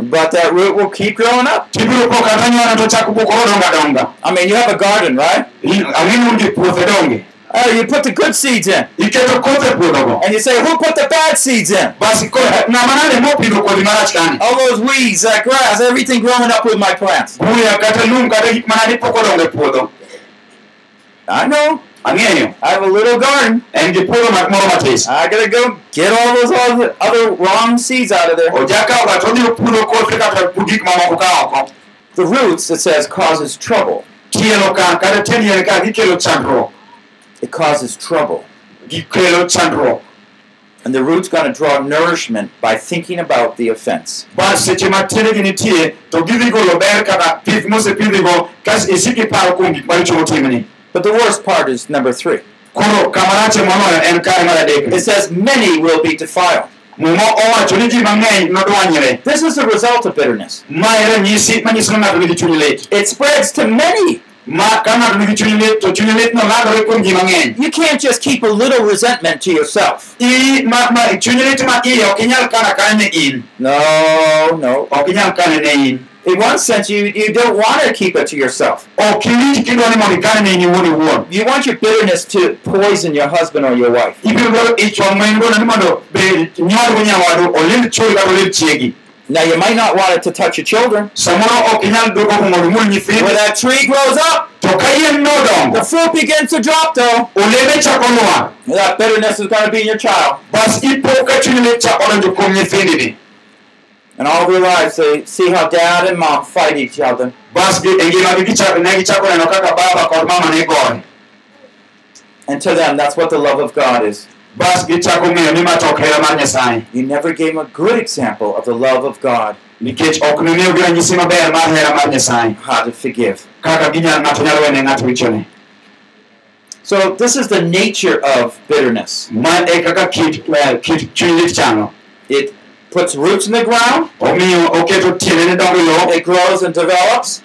But uh, that root will keep growing up. tibiro po kata nyono to chako po koro donga donga I mean, you have a garden, right? ang'eni un gi puothe donge Oh, you put the good seeds in. iketo kothe puodhogo And you say, who put the bad seeds in? basi ko- ng'ama nade mopidho kodhi marach kani All those weeds, that grass, everything growing up with my plants. buya kata lum kata gik manade pok odongo puodho I know. Ang'eyo I have a little garden. en gi puodho moro matis I gotta go get all those other, other wrong seeds out of there. ojakawoga to odhi opudho kothe kata gik mamoko ka oko The roots, it says, causes trouble. tielo ka kata tiend yien ka gikelo chandruok It causes trouble. gikelo chandruok And the root's gonna draw nourishment by thinking about the offense. Bas seche ma tiendegi nitie to gidhi golo ber kata pith mosepidhigo kas isik iparo kuom gik maricho motimni But the worst part is number three. koro kama rache moloyo en kare mar adek It says, many will be defiled. muma owacho ni ji mang'eny nodwanyre This is the result of bitterness. ma ranyisi manyiso ni ng'ato nigi chuny lit It spreads to many. ma ka ng'ato nigi chuny lit to chuny litno landore kuom ji mang'eny You can't just keep a little resentment to yourself. I- ma- ma- chuny lit ma iye ok inyal kano akana ne in No, no. Ok inyal kane ne in one sense, you, you don't want to keep it to yourself. ok iwinj kidwa ni mondo ikane ne in iwuon iwuon You want your bitterness to poison your husband or your wife. ibiro dwaro ich wang' ma in godo ni mondo bed nywargo nyawadu olind chuori kata olind chiegi Now, you might not want it to touch your children. samoro ok inyal duogo ko mondo When that tree grows up, to ka yien the fruit begins to drop, though. That bitterness is going to be in your child. And all of their lives, they see how dad and mom fight each other. bas gi- ngimagi gichako- ne gichako neno kaka baba kod mama ne gore And to them, that's what the love of God is. bas gichako ng'eyo ni ma to ok hera mar nyasaye You never gave them a good example of the love of God, nikech ok nimiyogi ranyisi maber mar hera mar nyasaye how to forgive. kaka ginyal- ng'ato nyalo wene So, this is the nature of bitterness. ma kaka kit eh, kit chuny lit chalo It puts roots in the ground, it grows and develops,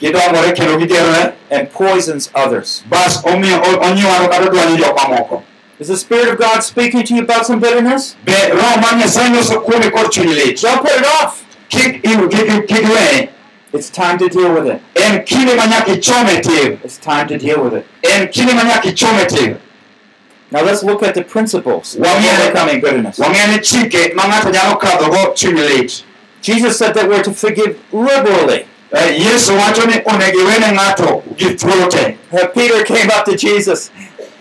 and poisons others. Is the Spirit of God speaking to you about some bitterness? Don't put it off. It's time to deal with it. It's time to deal with it. Now let's look at the principles yeah. overcoming bitterness. wang'e ni chike ma ng'ato nyalo kadhogo Jesus said that we're to forgive liberally. Eh, yesu wacho ni onego iwene ng'ato gi thuolo te Uh, Peter came up to Jesus.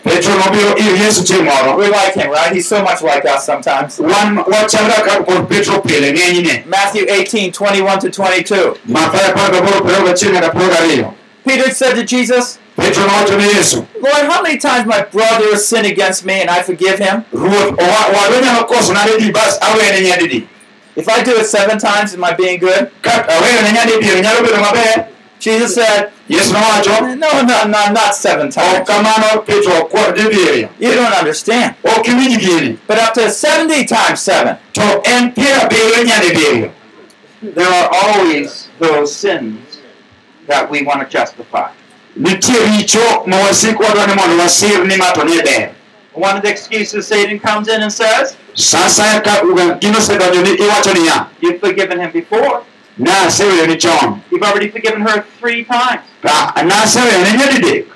petro nobiro ir yesu chieng' moro We like him, right? He's so much like us sometimes. wan wachalga ka kod petro pile ng'enyne Matthew 18, 21 to 22. mathayo apar gaboro piero gachiel nyaka piero gariyo Peter said to Jesus, petro nowacho yesu Lord, how many times my brother has sinned against me and I forgive him? ruoth owa- wadwa nyalo koso nade di bas awene nyadidi If I do it seven times, am I being good? ka awene nyadidi nyalo bedo maber Jesus said, yesu nowacho No, no, no, not seven times. kamano petro ok dibiriyo You don't understand. ok iwinj But up to 70 times seven. to en piero abiriyo nyadibiriyo There are always those sins that we want to justify. Nitie richo ma wasik wadwa ni mondo wasir ni ma to ni ber One of the excuses Satan comes in and says, sa asaya ka gino osedonjo ni iwacho niya You've forgiven him before. na asewere ni chon You've already forgiven her three times. Na ni nyadidek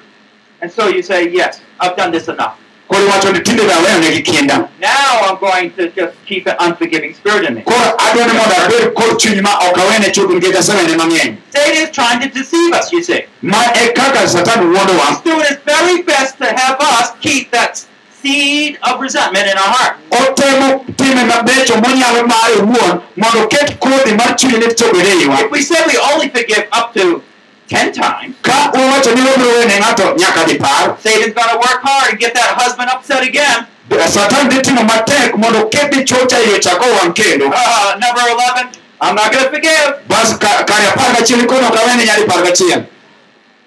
And so you say, Yes, I've done this enough. Koro iwacho ni tinde be aweyo negi kinda Now I'm going to just keep an unforgiving spirit in me. koro adwa ni mondo abed kod chuny ma ok awene chuth nikech asewene mang'eny Satan is trying to deceive us, you see. ma e kaka satan wuondowa He's doing his very best to have us keep that seed of resentment in our heart. otemo time mabecho monyalo mare owuon mondo oket kodhi mar chuny iwa If we say we only forgive up to ten times, ka uwacho ni wabiro wene ng'ato nyaka dipar. Satan's going to work hard and get that husband upset again. satan dhi timo matek mondo ket dichuo cha iye chako wang' kendo Uh, number 11, I'm not going to forgive. bas ka- kare apar gachiel kono ok awene nyadi par gachiel.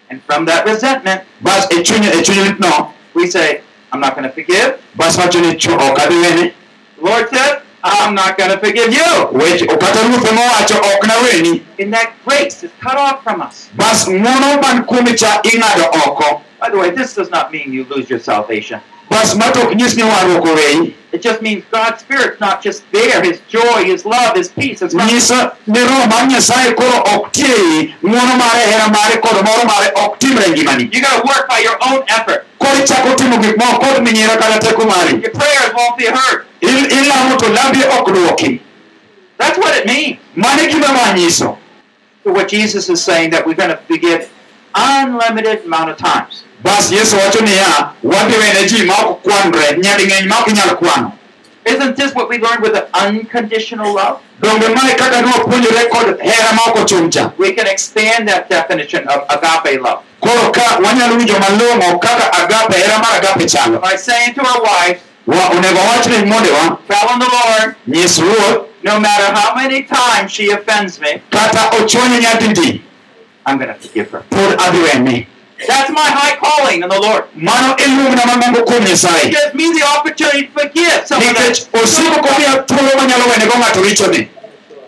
And from that resentment, bas e chuny e chuny litno. we say, I'm not going to forgive. bas wacho ni "Chu- ok adhi wene. Lord said, I'm not going to forgive you. wech kata ruoth ok naweni And that grace is cut off from us. bas ng'uono man kuome cha ing'ado oko By the way, this does not mean you lose your salvation. Bas ma to ok nyis ni warruok oweyi It just means God's Spirit's not just there. His joy, His love, His peace. It's not nyiso ni roho mar koro ok tie mare hera mare kod moro mare ok timre e You got to work by your own effort. koro ichako timo gik moko kod minyiera kata teko mari Your prayers won't be heard. Il- ilamo to lambi ok That's what it means. mano e gima ma So what Jesus is saying that we're going to forgive unlimited amount of times. Bas yesu wacho niya wadhi wene ji kwanre nyading'eny ma ok inyal kwano Isn't this what we learned with the unconditional love? donge mae kaka nwapuonjore kod hera ma ok We can expand that definition of agape love. Koro ka wanyalo winjo malong'o kaka agape hera mar agape chalo. By saying to our wives, Wa- onego wach ne mondewa telling the Lord, no matter how many times she offends me, kata ochwonye nyadidi. I'm going to forgive her. Pod adhi wene That's my high calling in the Lord. mano luongna mamambo kuom It gives me the opportunity to forgive someone nikech that, osiko komiya thuolo manyalo wenego ng'ato richone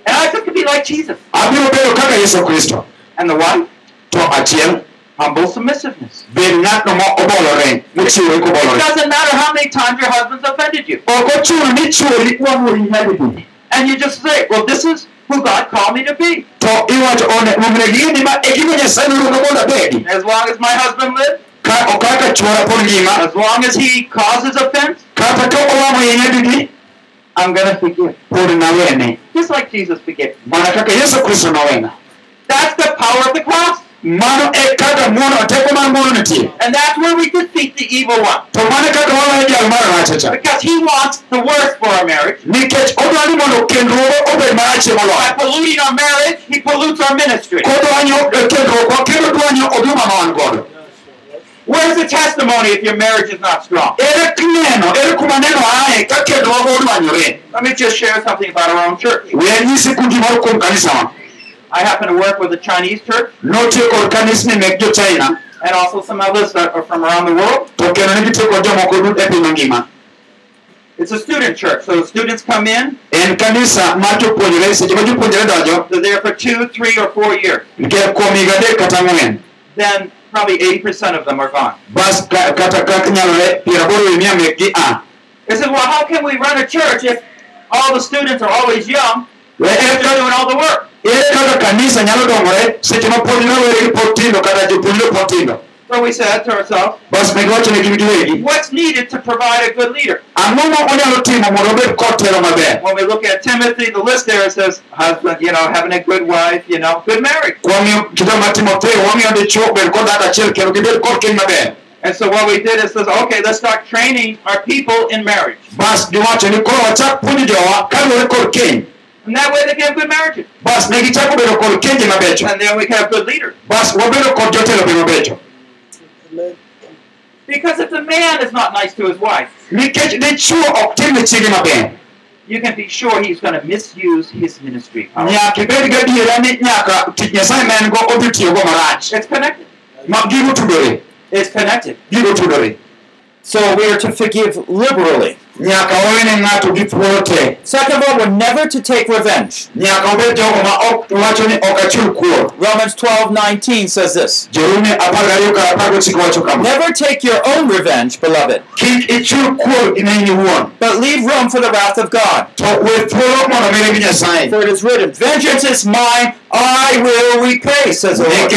and I just to be like Jesus. abiro bedo kaka yesu kristo And the one? to achiel humble submissiveness. bed ng'atno ma obolore mochiwore It doesn't matter how many times your husband's offended you. ok ochuno ni chuori wang'ori nyadidi And you just say, well, this is who God called me to be. to iwacho one onego ing'e ma e gima nyasaye noluonga mondo abedi As long as my husband lives, ka oh, ok kaka chuora pod ngima as long as he causes offense, kata ka owang'o iye nyadidi I'm going to forgive. Just like Jesus forgave. mana kaka yesu kristo nowena That's the power of the cross. Mano e kaka muono teko mar muono nitie And that's where we defeat the evil one. to mano e kaka waloyo jal Because he wants the worst for our marriage. nikech odwa ni mondo kendruok obed marachie By polluting our marriage, he pollutes our ministry. kodwanyo e eh, kendruokwa kendo dwanyo oduma ma wan godo Where's the testimony if your marriage is not strong? ere neno ere kuma neno ae ka kendruok odwanyore Let me just share something about our own church. I happen to work with a Chinese church. Notiyo kanisni mek jo-china and also some others that are from around the world. to kendo ne jomoko dut e piny mangima It's a student church, so the students come in, en kanisa mar jopuonjre seche ma jopuonjre donjo they're there for two, three, or four years. nikech kuom higa adek kata ang'wen Then probably 80% of them are gone. bas ka- kata kaka nyalore piero aboro ewi mia mekgi a. They said, well, how can we run a church if all the students are always young We- and ere they're kaka- doing all the work? kaka kanisa nyalo dongore seche ma pod rawere pod tindo kata jopuonjre pod tindo So we said to ourselves, ne gin giwegi what's needed to provide a good leader? ang'o ma onyalo timo mondo obed kotelo maber When we look at Timothy, the list there says husband, you know, having a good wife, you know, good marriage. kwang'iyo kitabu mar timotheo wang'iyo dichuo bed kod dhako achiel kendo gibed kod keny maber And so what we did is says, okay, let's start training our people in marriage. Bas giwacho ni koro wachak puonjo jowa kaluwore kod keny And that way they can have good marriages. bas ne gichako bedo kod kenje mabecho And then we can have good leaders. bas wabedo kod jotelo be mabecho Because if the man is not nice to his wife, nikech dichuo ok tim ne chiege maber you can be sure he's going to misuse his ministry nyaka ibed gadiera ni nyaka tich nyasaye ma en go odhi tiyogo marach It's connected. ma gigo tudore It's connected. gigo tudore So we are to forgive liberally. Second of all, we're never to take revenge. Romans 12 19 says this Never take your own revenge, beloved, but leave room for the wrath of God. For it is written, Vengeance is mine, I will repay, says the Lord.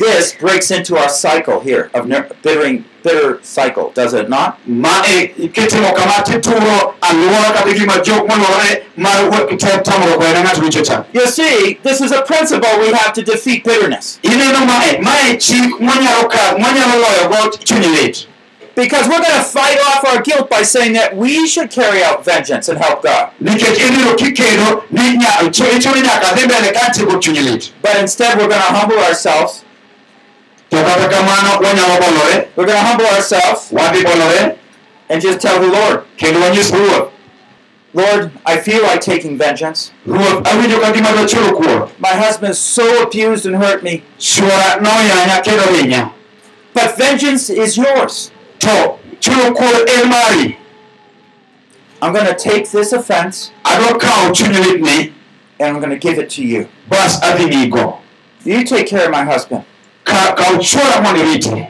Nikech ondiki ni chulo kuon en mara abiro chulo an ruoth nyasaye wacho This breaks into our cycle here of bittering, bitter cycle, does it not? ma kitimo kama tituro alwora kata gima jok moluorore mar we- te- tamruok wene ng'ato richo cha You see, this is a principle we have to defeat bitterness. ineno mae mae chik mwanyalo ka mwanyalo loyo go chuny lit Because we're going to fight off our guilt by saying that we should carry out vengeance and help God. nikech ibiro kikedo ni nya- chu- ichuno nyaka dhi mbele ka tieko chuny lit But instead, we're going to humble ourselves. To kata kamano wanyalo bolore We're going to humble ourselves. Bolore and just tell the Lord, kendo wanyis ruoth Lord, I feel like taking vengeance. ruoth awinjo ka gima dochulo kuor My husband so abused and hurt me. chwora noyanya kendo hinya But vengeance is yours. to chulo kuor en mari I'm going to take this offense adwa kawo chuny litni and I'm going to give it to you. bas adhi migo You take care of my husband. Ka- kaw chwora mondo irite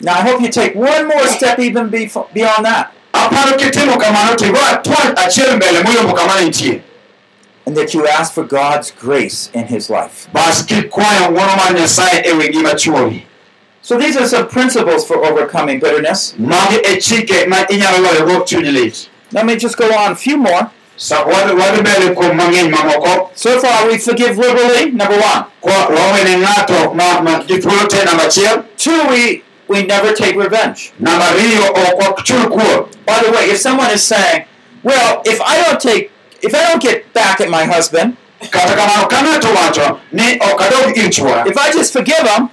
Now, I hope you take one more step even beyond that. aparo kitimo kamano to igo atwal achiel mbele moyombo kama nitie And that you ask for God's grace in his life. bas kikwayo ng'wono mar nyasaye wi ngima chuori So, these are some principles for overcoming bitterness. magi chike ma inyalo loyogo chuny lit Let me just go on a few more. Sa- wadhi wadhi mbele kuom mang'eny mamoko So far, we forgive liberally, number one. kwa wawene ng'ato ma ma gi thuolo te namba achiel Two, we, we never take revenge. namba ariyo ok wachul kuor By the way, if someone is saying, well, if I don't take, if I don't get back at my husband, kata kamano ka ng'ato wacho ni ok adog ir chwora if I just forgive him,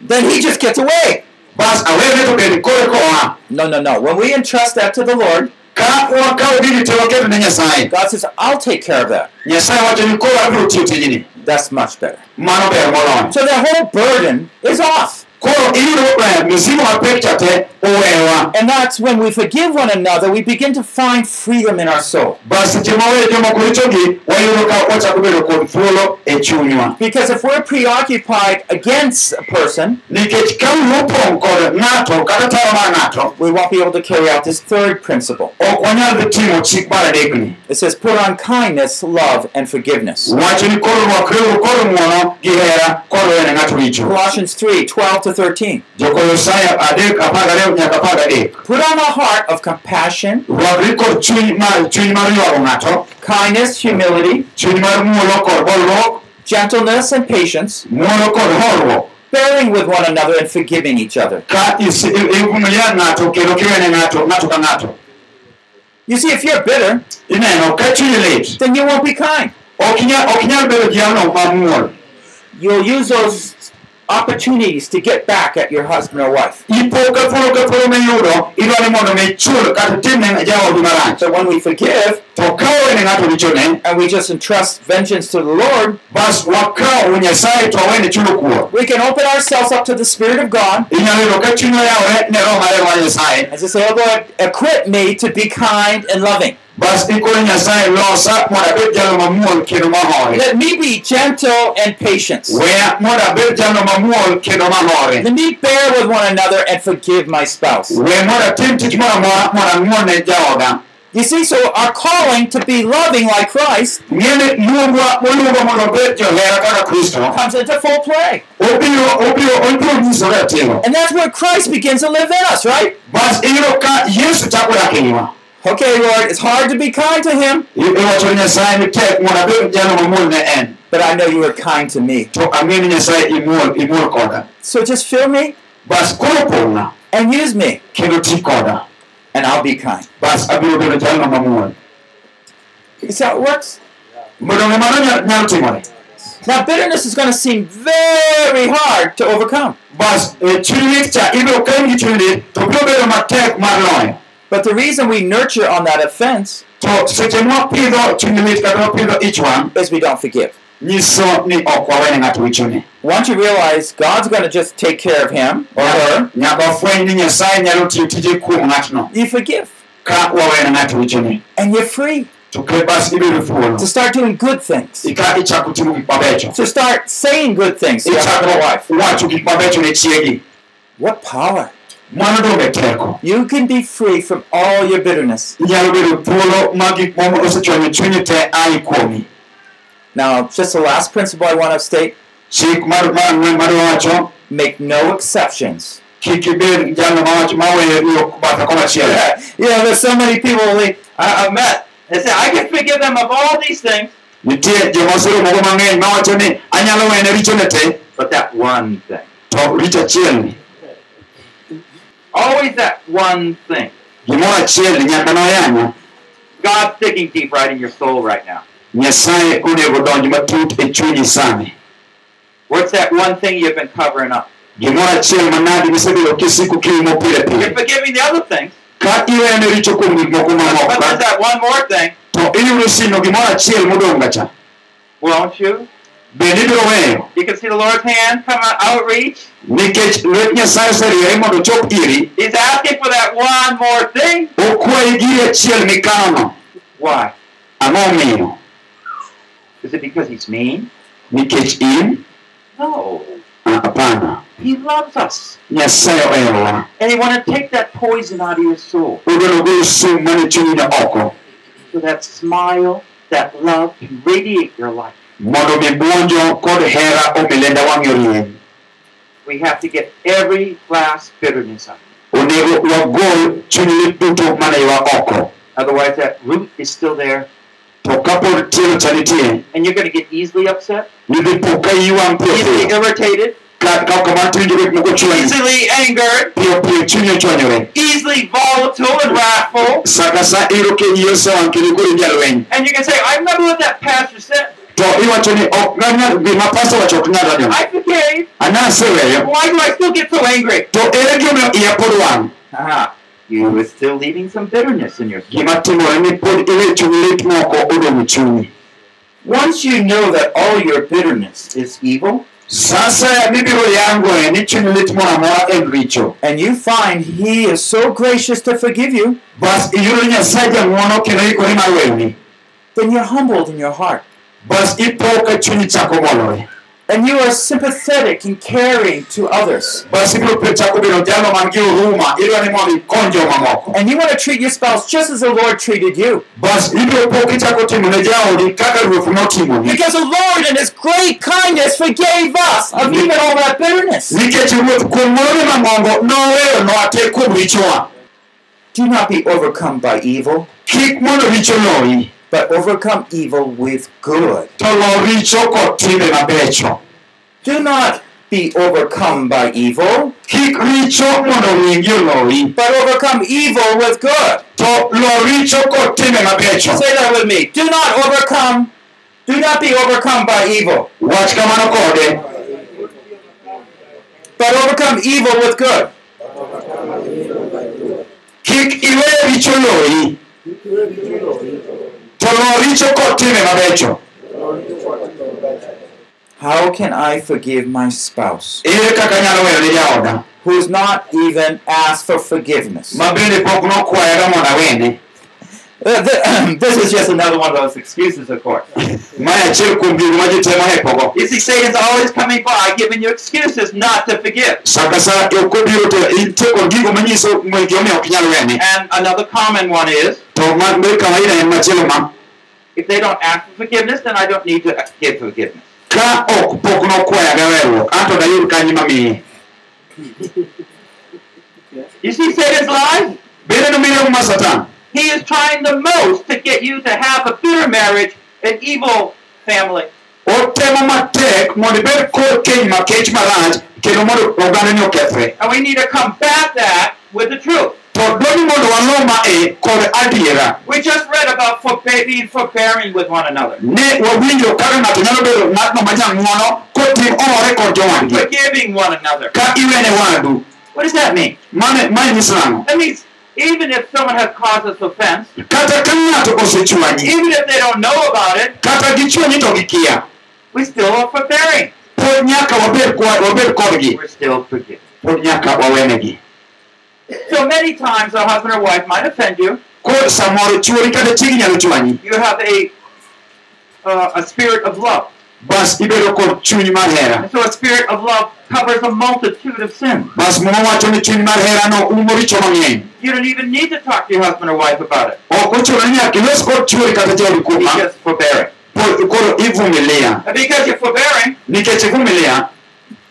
then he just gets away. bas awene to bende kore koa No, no, no. When we entrust that to the Lord, ka wakawo gini te waketo ne nyasaye God says, I'll take care of that. nyasaye wacho ni koro abiro tiyo tijni That's much better. mano ber moloyo So the whole burden is off. Eh, misigo mapek cha te owewa And that's when we forgive one another, we begin to find freedom in our soul. bas seche maweyo jomoko richogi wayudo ka wachako bedo kod thuolo chunywa Because if we're preoccupied against a person, nikech ka wopong' kod ng'ato kata taro mar ng'ato we won't be able to carry out this third principle. ok wanyal dhi timo chik mar adekni It says, put on kindness, love, and forgiveness. wacho ni koro rwakreuru kod ng'wono gi hera kod wene ng'ato richo Colossians 3 12 to 13. jokolosayo adek apar gariyo nyaka apar gadek Put on a heart of compassion, rwakri kod chuny mar chuny mar ywago ng'ato. kindness, humility, chuny mar muolo kod bolruok gentleness, and patience, muolo kod horuok bearing with one another and forgiving each other. ka is- i- ivumilia ng'ato kendo kiwene ng'ato ng'ato ka ng'ato. You see, if you're bitter, ineno ka chunyi lit then you won't be kind. ok inyal ok inyal bedo jalno mamuol. You'll use those opportunities to get back at your husband or wife. ipo ka thuolo ka thuolo miyudo idwani mondo mi chul kata timne jaodi marach So when we forgive to ka wene ng'ato richone and we just entrust vengeance to the Lord, bas wakawo nyasaye to wawene chulo kuor we can open ourselves up to the Spirit of God. Inyalo yudo ka chuny oyawore ne roho maler mar nyasaye and just say, Oh Lord, equip me to be kind and loving. Bas ikone nyasaye losa mondo abed jalno mamuol kendo mahore Let me be gentle and patient. weya mondo abed jalno mamuol kendo mahore Let me bear with one another and forgive my spouse. we mondo atim tich moro amora mondo ang'won ne jaoda You see, so our calling to be loving like Christ ng'eni luongwa moluongo mondo obed johera kaka comes into full play. And that's where Christ begins to live in us, right? Bas iyudo ka yesu chako dak eiwa Okay, Lord, it's hard to be kind to him, iwacho ni nyasaye ni tek mondo abed jalno mamuol ne en but I know you are kind to me. to ang'e ni nyasaye imuol imuol koda So just fill me bas koro pong'a and use me, kendo ti koda and I'll be kind. bas abiro bedo jalno mamuol You see how it works? mondo ng'e mano nyalo nyalo Now, bitterness is going to seem very hard to overcome. Bas chuny lit cha ibiro kain gi chuny to biro bedo matek mar loyo But the reason we nurture on that offense to seche mwapidho chuny lit kata wapidho ich wang' is we don't forgive. nyiso ni ok wawene ng'ato richone Once you realize God's going to just take care of him or her, nyaka wafweny ni nyasaye nyalo tiyo tije kuom ng'atno. you forgive. ka wawene ng'ato richone And you're free to ke bas ibedo thuolo to start doing good things, ika ichako timo gik mabecho. To start saying good things to your wife. ichako wacho gik mabecho ne chiegi. What power! Mano donge teko You can be free from all your bitterness. inyalo bedo thuolo ma gik moko osechwanyo chunyi te ai kuomi Now, just the last principle I want to state chik mar mar ang'wen madwawacho make no exceptions. kik ibed jalno mawacho maweyo yo batha komachielo you know, there's so many people I, I've uh, uh, met. They say, I can forgive them of all these things, nitie joma oseromogo mang'eny mawacho ni anyalo wene richone te But that one thing. to richo achiel ni always that one thing. gimoro achiel nyaka noyanyo God's digging deep right in your soul right now. nyasaye onego donj matut e chunyi sani What's that one thing you've been covering up? gimoro achiel manade misebedo kisiko kiumo pile You're forgiving the other things, ka iwene richo kuom gik moko but there's that one more thing. to iyudo sino gimoro achiel modong' gacha Won't you? Bende ibiro You can see the Lord's hand come out, outreach. nikech lwet nyasaye oseriere mondo ochop iri He's asking for that one more thing. okwayi giri achiel mikanono Why? ang'o omiyo Is it because he's mean? nikech in No. Ah, hapana He loves us. nyasaye oherowa And he want to take that poison out of your soul. odwaro golo sum mane chunyino oko So that smile, that love can radiate your life. Mondo mi buonjo kod hera omilenda orieny We have to get every last bitterness out. onego wagol chuny lit duto mane ywa oko. Otherwise, that root is still there, to kapod tielo cha nitie. And you're going to get easily upset, nidhi po ka piyo easily piyo irritated, ka ka ok kamano tiwinjo gik easily angered, piyo piyo chunyi ochwanyore easily volatile and wrathful. sa sa iro kenyi osewang' kendo koro inya lweny And you can say, I remember what that pastor said. To iwacho ni ok ng'anyal gima pasta wacho ok nyal radiono I forgave. anaseweyo Why do I still get so angry? to ere gimomiyo iya pod wang' you were still leaving some bitterness in your soul. gima timore ni pod iwe chuny lit moko odong' Once you know that all your bitterness is evil, sasa mibiro yangoe ni chuny lit moro amora en and you find He is so gracious to forgive you, bas iyudo nyasaye jang'wono kendo ikore mar weyoni then you're humbled in your heart. Bas ipo ka chunyi chako bolore And you are sympathetic and caring to others. bas ibiro pe chako bedo jalo man gi huruma idwa ni mondo ikony jomamoko And you want to treat your spouse just as the Lord treated you. bas ibiro po kichako timo ne jaodi kaka Because the Lord in His great kindness forgave us of even all that bitterness. nikech ruoth kuom morone mang'ongo noweyo noate kuom richowa Do not be overcome by evil, but overcome evil with good. Do not be overcome by evil, but overcome evil with good. Say that with me. Do not overcome, do not be overcome by evil, but overcome evil with good. iwe to lo richo kod timbe mabecho How can I forgive my spouse? Ere kaka anyalo weyo ne jaoda who has not even asked for forgiveness? <coughs> this is just another one of those excuses, of course. mae achiel kuom gigo ma ji temo hepogo You see, Satan's always coming by giving you excuses not to forgive. sa ka sa ok obiro to intie kod gigo manyiso gimomiyo ok inyal wene And another common one is to ma be kawaida en machielo ma if they don't ask for forgiveness, then I don't need to give forgiveness. ka ok pok nokwayaga weruok anto dayud kanyi mamiye You see Satan's lies? bende nomiro ma satan He is trying the most to get you to have a bitter marriage, an evil family. otemo matek mondo ibed kod keny makech marach kendo mondo ogandani okethre And we need to combat that with the truth. to dwani mondo walo mae kod adiera We just read about forbe- being forbearing with one another, ne wawinjo kaka ng'ato nyalo bedo ng'atno ma jang'uono kotim omore kod jowadgi forgiving one another. ka iwene wadu What does that mean? mane mae nyiso nang'o That means even if someone has caused us offense, kata ka ng'ato osechwanyi even if they don't know about it, kata to gikia we still are forbearing. pod nyaka wabed kwa- wabed kodgi We're still forgiving. pod nyaka wawenegi So many times a husband or wife might offend you. samoro chuori kata chiegi nyalo chwanyi You have a uh, a spirit of love. Bas ibedo kod chuny mar And so a spirit of love covers a multitude of sins. bas muma wacho ni chuny mar herano umo richo mang'eny You don't even need to talk to your husband or wife about it. ok ochuno ni nyaka ilos kod chuori kata jaodi kuom ma just forbearing. pod- koro ivumilia And because you're forbearing, nikech ivumilia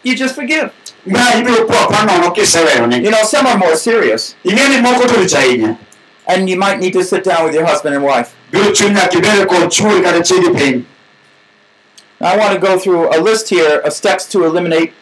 You just forgive. ma ibiro po apa nono kiseweyone You know, some are more serious, ing'e ni moko to rich ahinya and you might need to sit down with your husband and wife. biro chuny nyaka ibed kod chuori kata chiegi I want to go through a list here of steps to eliminate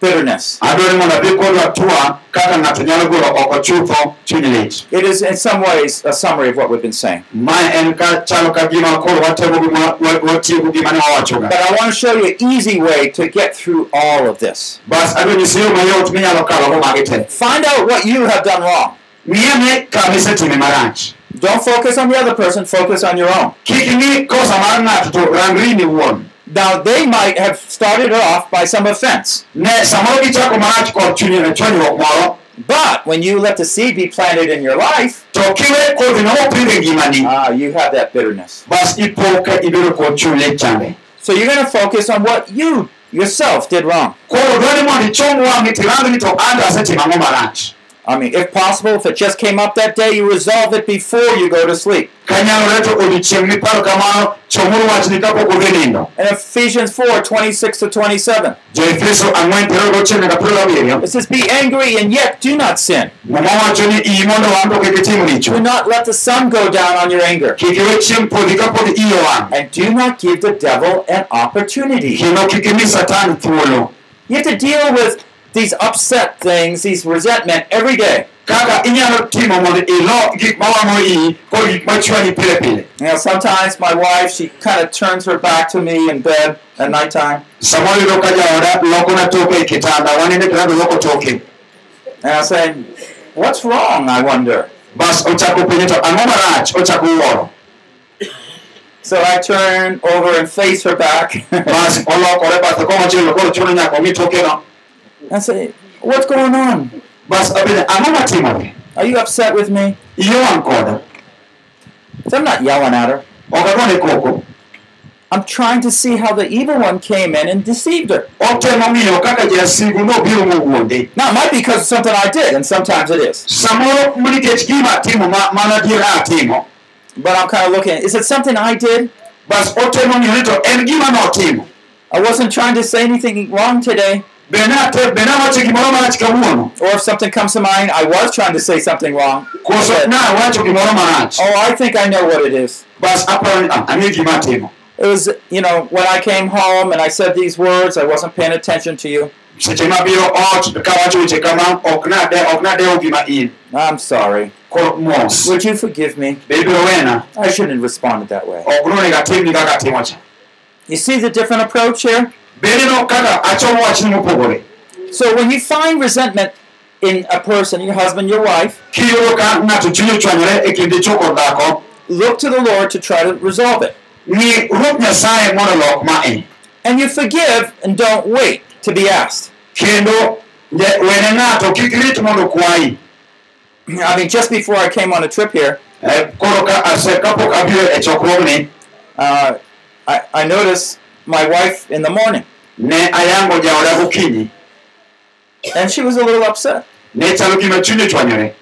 bitterness. adwaro ni mondo adhi kodwa tua kaka ng'ato nyalo golo oko chutho chuny lit It is, in some ways, a summary of what we've been saying. mae en ka chalo ka gima koro watego gima wa- watieko gima ne wawachoga But I want to show you an easy way to get through all of this. bas adwa nyisi yo mayot minyalo kalogo oh magi te Find out what you have done wrong. ng'iane kama isetime marach Don't focus on the other person, focus on your own. Kik ing'i kosa mar ng'ato to rangri ni wuon Now, they might have started off by some offense, ne samoro gichako marach kod chuny chonyruok moro but when you let the seed be planted in your life, to kiwe kodhi no mopidh ngimani ah, you have that bitterness. bas ipo ka ibedo kod chuny lit chande So you're going to focus on what you yourself did wrong. Koro dwani mondo ichom wang'i tirang ni to anda asetimo ang'o marach I mean, if possible, if it just came up that day, you resolve it before you go to sleep. kanyalore to odiochieng' miparo kamano chomuru wachni kapok udhi nindo In Ephesians 4 26 to 27, jo-efeso ang'wen piero gochiel nyaka piero abiriyo it says, Be angry and yet do not sin. muma wacho ni iyi mondo wang' to kik itim richo Do not let the sun go down on your anger. kik iwe chieng' podhi kapod iyo wang' And do not give the devil an opportunity. kendo kik imi satan thuolo You have to deal with these upset things, these resentment every day. kaka inyalo timo mondo ilo gik mawang'o iyi kod gik machwani pile pile You know, sometimes my wife, she kind of turns her back to me in bed at nighttime. samoro yudo ka jaoda lokona toke kitanda waninde kitanda loko toke And I say, What's wrong? I wonder. bas ochako penjo to ang'o marach ochako wuoro So I turn over and face her back. <laughs> bas olokore bathe komachielo koro chuno nyaka omi tokeno I say, What's going on? bas apenja ang'o matimore Are you upset with me? iyo wang' koda So I'm not yelling at her. ok agone koko I'm trying to see how the evil one came in and deceived her. otemo ng'iyo kaka jasigu nobiro mowuonde Now, might be because of something I did, and sometimes it is. samoro nikech gima atimo ma- mana But I'm kind of looking, is it something I did? bas otemo ng'iyo ni to en gima notimo I wasn't trying to say anything wrong today. Bende ate- bende awacho gimoro marach kawuono Or if something comes to mind, I was trying to say something wrong. koso nawacho gimoro marach Oh, I think I know what it is. bas aparo ni "Ah, ang'e gima atimo It was, you know, when I came home and I said these words, I wasn't paying attention to you. seche mabiro ot kawacho weche kama ok nade ok nadewo gima in I'm sorry. Would you forgive me? be ibiro wena I shouldn't have responded that way. ok nonego atimni kaka atimo cha You see the different approach here? Bende no kaka achomo wachni mopogore So when you find resentment in a person, your husband, your wife, kiyudo ka ng'ato chunye ochwanyore kind dichwo kod dhako look to the Lord to try to resolve it. ng'i ruoth nyasaye mondo olok mae And you forgive and don't wait to be asked. kendo ne- wene ng'ato kik rit mondo kwayi I mean, just before I came on a trip here, Eh, koro ka ase kapok abiro chokruogni uh, I, I noticed my wife in the morning, ne ayango jaoda gokinyi and she was a little upset. ne chalo gima chunye ochwanyore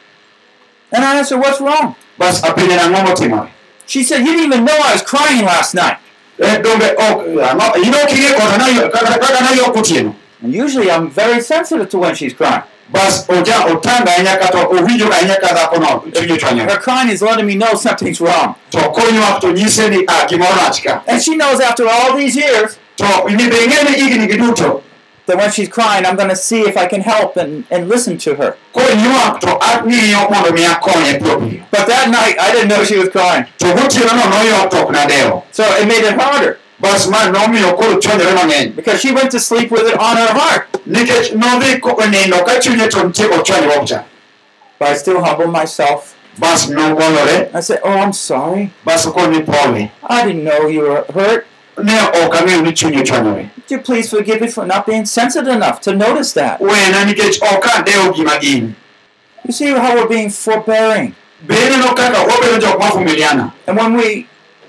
And I asked her, What's wrong? bas apenje nang'o motimore She said, You didn't even know I was crying last night. Eh, donge ok ang'o in ok ing'e kota nayo- kaka kaka nayok otieno And usually I'm very sensitive to when she's crying. Bas oja otanga ahinya kata owinjo ahinya ka dhakono chunye ochwanyore Her crying is letting me know something's wrong. to konywak to nyise ni ah, gimoro And she knows after all these years to ni be ing'e ni higni gi that when she's crying, I'm going to see if I can help and, and listen to her. konywak to ang'iyo mondo mi akonye piyo piyo But that night, I didn't know she was crying. to gotienono noywak to ok nadewo So it made it harder bas ma nomiyo koro chwanyore mang'eny because she went to sleep with it on her heart. nikech nodhi ko- nindo ka chunye to nitie ochwanyruok cha But I still humble myself. bas I said, Oh, I'm sorry. bas koni pole I didn't know you were hurt. ne ok ang'eyo ni ochwanyore Would you please forgive me for not being sensitive enough to notice that? wena nikech ok adewo gima in You see how we're being forbearing. bende no kaka wabedo jok mavumiliana And when we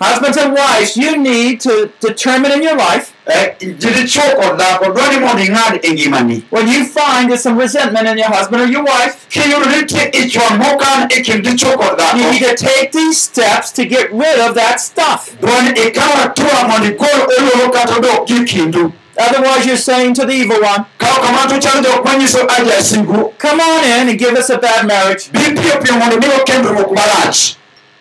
Husbands and wives, you need to determine in your life Eh, didichuo kod dhako dwani mondo ing'ad ngimani when you find there's some resentment in your husband or your wife. kiyudo ni nitie ichwang' mokan kind dichuo kod You need to take these steps to get rid of that stuff. dwani ikaw atua mondo igol oluoro kata odok gi kindu Otherwise, you're saying to the evil one, ka ok kamano to chalo jok manyiso aja sigu Come on in and give us a bad marriage.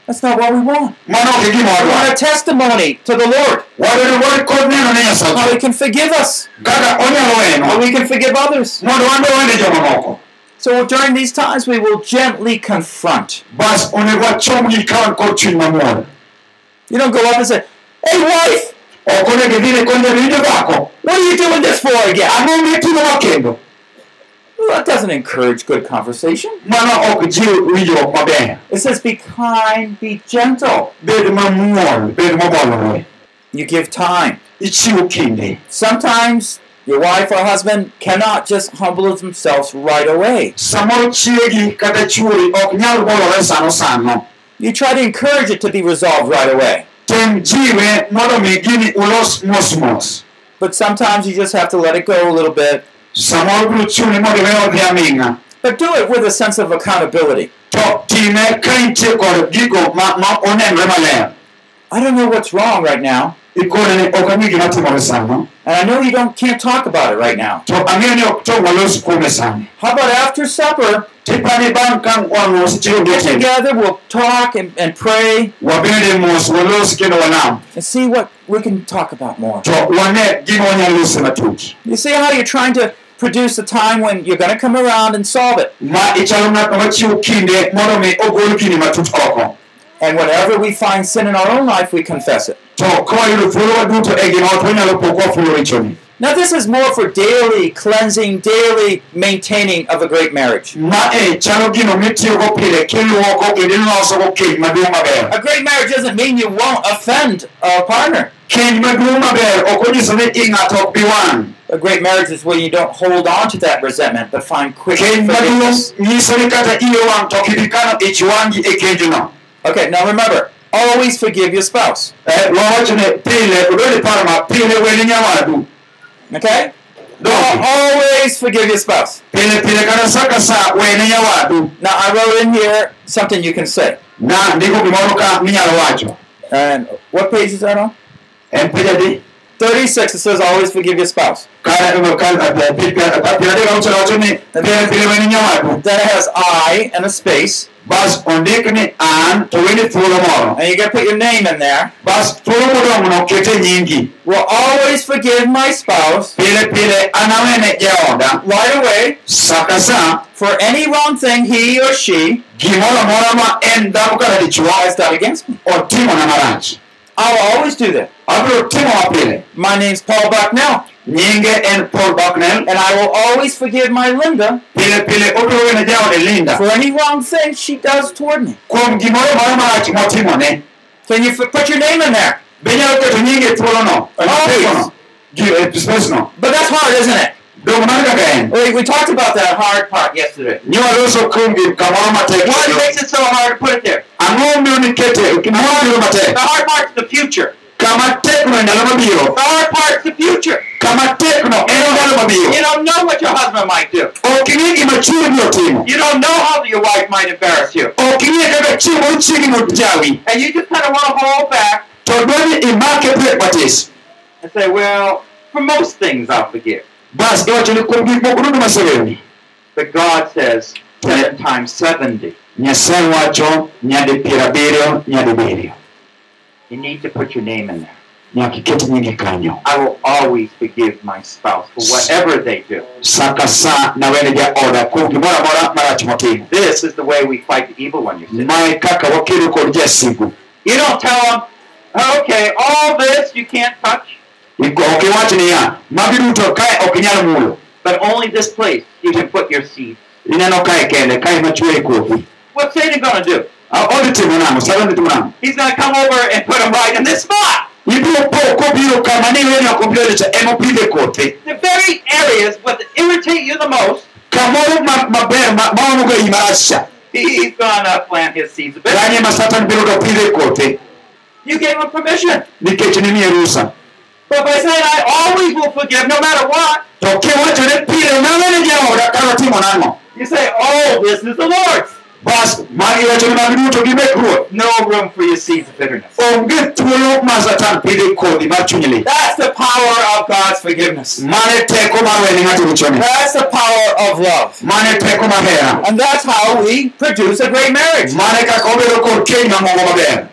That's not what we want. mano ok gima We want a testimony to the Lord. Wadwaro wan kod neno ne how He can forgive us, how we can forgive others. mondo wan be wene joma moko So during these times, we will gently confront. bas onego wachomgi ka wan kod chuny mamuol You don't go up and say, Hey, wife, ok onego idhine konde winjo dhako what are you doing this for again? Ang'o mitimowa kendo Well, that doesn't encourage good conversation. mano ok jiw winjruok It says, Be kind, be gentle. bed mamuol bed mobolore You give time. Sometimes your wife or husband cannot just humble themselves right away. samoro chiegi kata chuori ok nyal bolore sano sano You try to encourage it to be resolved right away. tem jiwe mondo mi gini ulos mos mos But sometimes you just have to let it go a little bit. Samoro biro chuni mondo iwe But do it with a sense of accountability. to time ka kod gigo ma, ma onenre maler I don't know what's wrong right now, ikone ni ok ang'e gima timore sano and I know you don't can't talk about it right now. to ang'eyo ni ok tong walos kuome sani How about after supper, tipani bang' ka wang'o seche get together, we'll talk and, and pray. Wabede mos walos kendo walam and see what we can talk about more. to wane gima wanyalo lose matut. You see how you're trying to produce a time when you're going to come around and solve it. ma ichalo ng'at machiwo kinde mondo mi ogol kinde matut oko And whenever we find sin in our own life, we confess it. to kawayudo thuolo waduto gima ot wanyalo po kwafulo richoni Now, this is more for daily cleansing, daily maintaining of a great marriage. ma chalo gino mitiyogo pile kiluoko kendo ilosogo keny maduong' maber A great marriage doesn't mean you won't offend a partner. Keny maduong' maber ok onyiso ni i ng'ato ok bi wang' A great marriage is where you don't hold on to that resentment, but find quick forgiveness. maduong' nyiso ni kata iye wang' to ok ibi kano ich wang'i kenjno Okay, now remember, always forgive your spouse. Eh, wawacho ni pile obed paro ma pile weni nyawadu Okay? Don't. Al- Always forgive your spouse. pile pile kata sa ka sa wene nyawadu Now, I wrote in here something you can say. na ndiko gimoro ka minyalo wacho And what page is that on? En 36, it says always forgive your spouse. piero adek auchiel wacho ni pile pile weni nyawadu Then it has I and a space. bas ondik an to weni thuolo moro And you to put your name in there. bas thuolo modong'no kete nyingi Will always forgive my spouse pile pile an jaoda right away for any wrong thing he or she gimoro amora ma en dhako kata dichuo has done against me. otimona marach I'll always do that. abiro timowa pile My name's Paul Bucknell, paul bucknell and I will always forgive my Linda pile pile obiro wene jaode linda for any wrong thing she does toward me. kuom gimoro moro marach motimone Can you put your name in there? be nyalo keto nyinge e thuolono Always. Eh, but that's hard, isn't it? We, we talked about that hard part yesterday. niwaloso kuom gi kamoro What makes it so hard to put it there? ang'o miyo nikete gimoro biro matek The hard part's the future. kama tekno ndalo mabiro The hard part's the future. kama tekno en ndalo mabiro You don't know what your husband might do. ok ing'e gima chiwo biro timo You don't know how your wife might embarrass you. ok ing'e kaka chiwo moro chiegi And you just kind of want to hold back to dwani imake pek matis and say, well, for most things I'll forgive. Bas iwacho ni kuom gik moko duto maseweyoni But God says, seven times 70. nyasaye wacho oh, nyadi piero oh, abiriyo nyadi biriyo You need to put your name in there. nyaka iket nyingi kanyo I will always forgive my spouse for whatever they do. sa ka sa nawene jaoda kuom gimoro amora marach motimo This is the way we fight the evil one, you see. mae kaka wakedo kod jasigu You don't tell them, okay, all this you can't touch, Iko- niya magi duto kae ok inyal mulo but only this place you can put your seed. ineno kae kende kae machwe kothi What's Satan going to do? Ah, odhi timo nang'o sara odhi timo nang'o He's going to come over and put them right in this spot. ibiro po kobiro kama niweni ok obiro cha emopidhe kothe The very areas what irritate you the most, kamoro ma- maber ma- maomogo iyi marach cha he's going to plant his seeds. kanye ma satan biro to pidhe kothe You gave him permission. nikech nimiye rusa But by saying, I always will forgive no matter what, to kiwachone pile nang'ene jaoda kata otimo nang'o you say, oh, this is the Lord's. bas magi wachone mag duto gi mek ruoth No room for your seeds of bitterness. onge thuolo ma satan pidhe kodhi mar chuny lit That's the power of God's forgiveness. mane teko mar wene ng'ato richone That's the power of love. mane teko mar hera And that's how we produce a great marriage. mane kaka obedo kod keny mamoko maber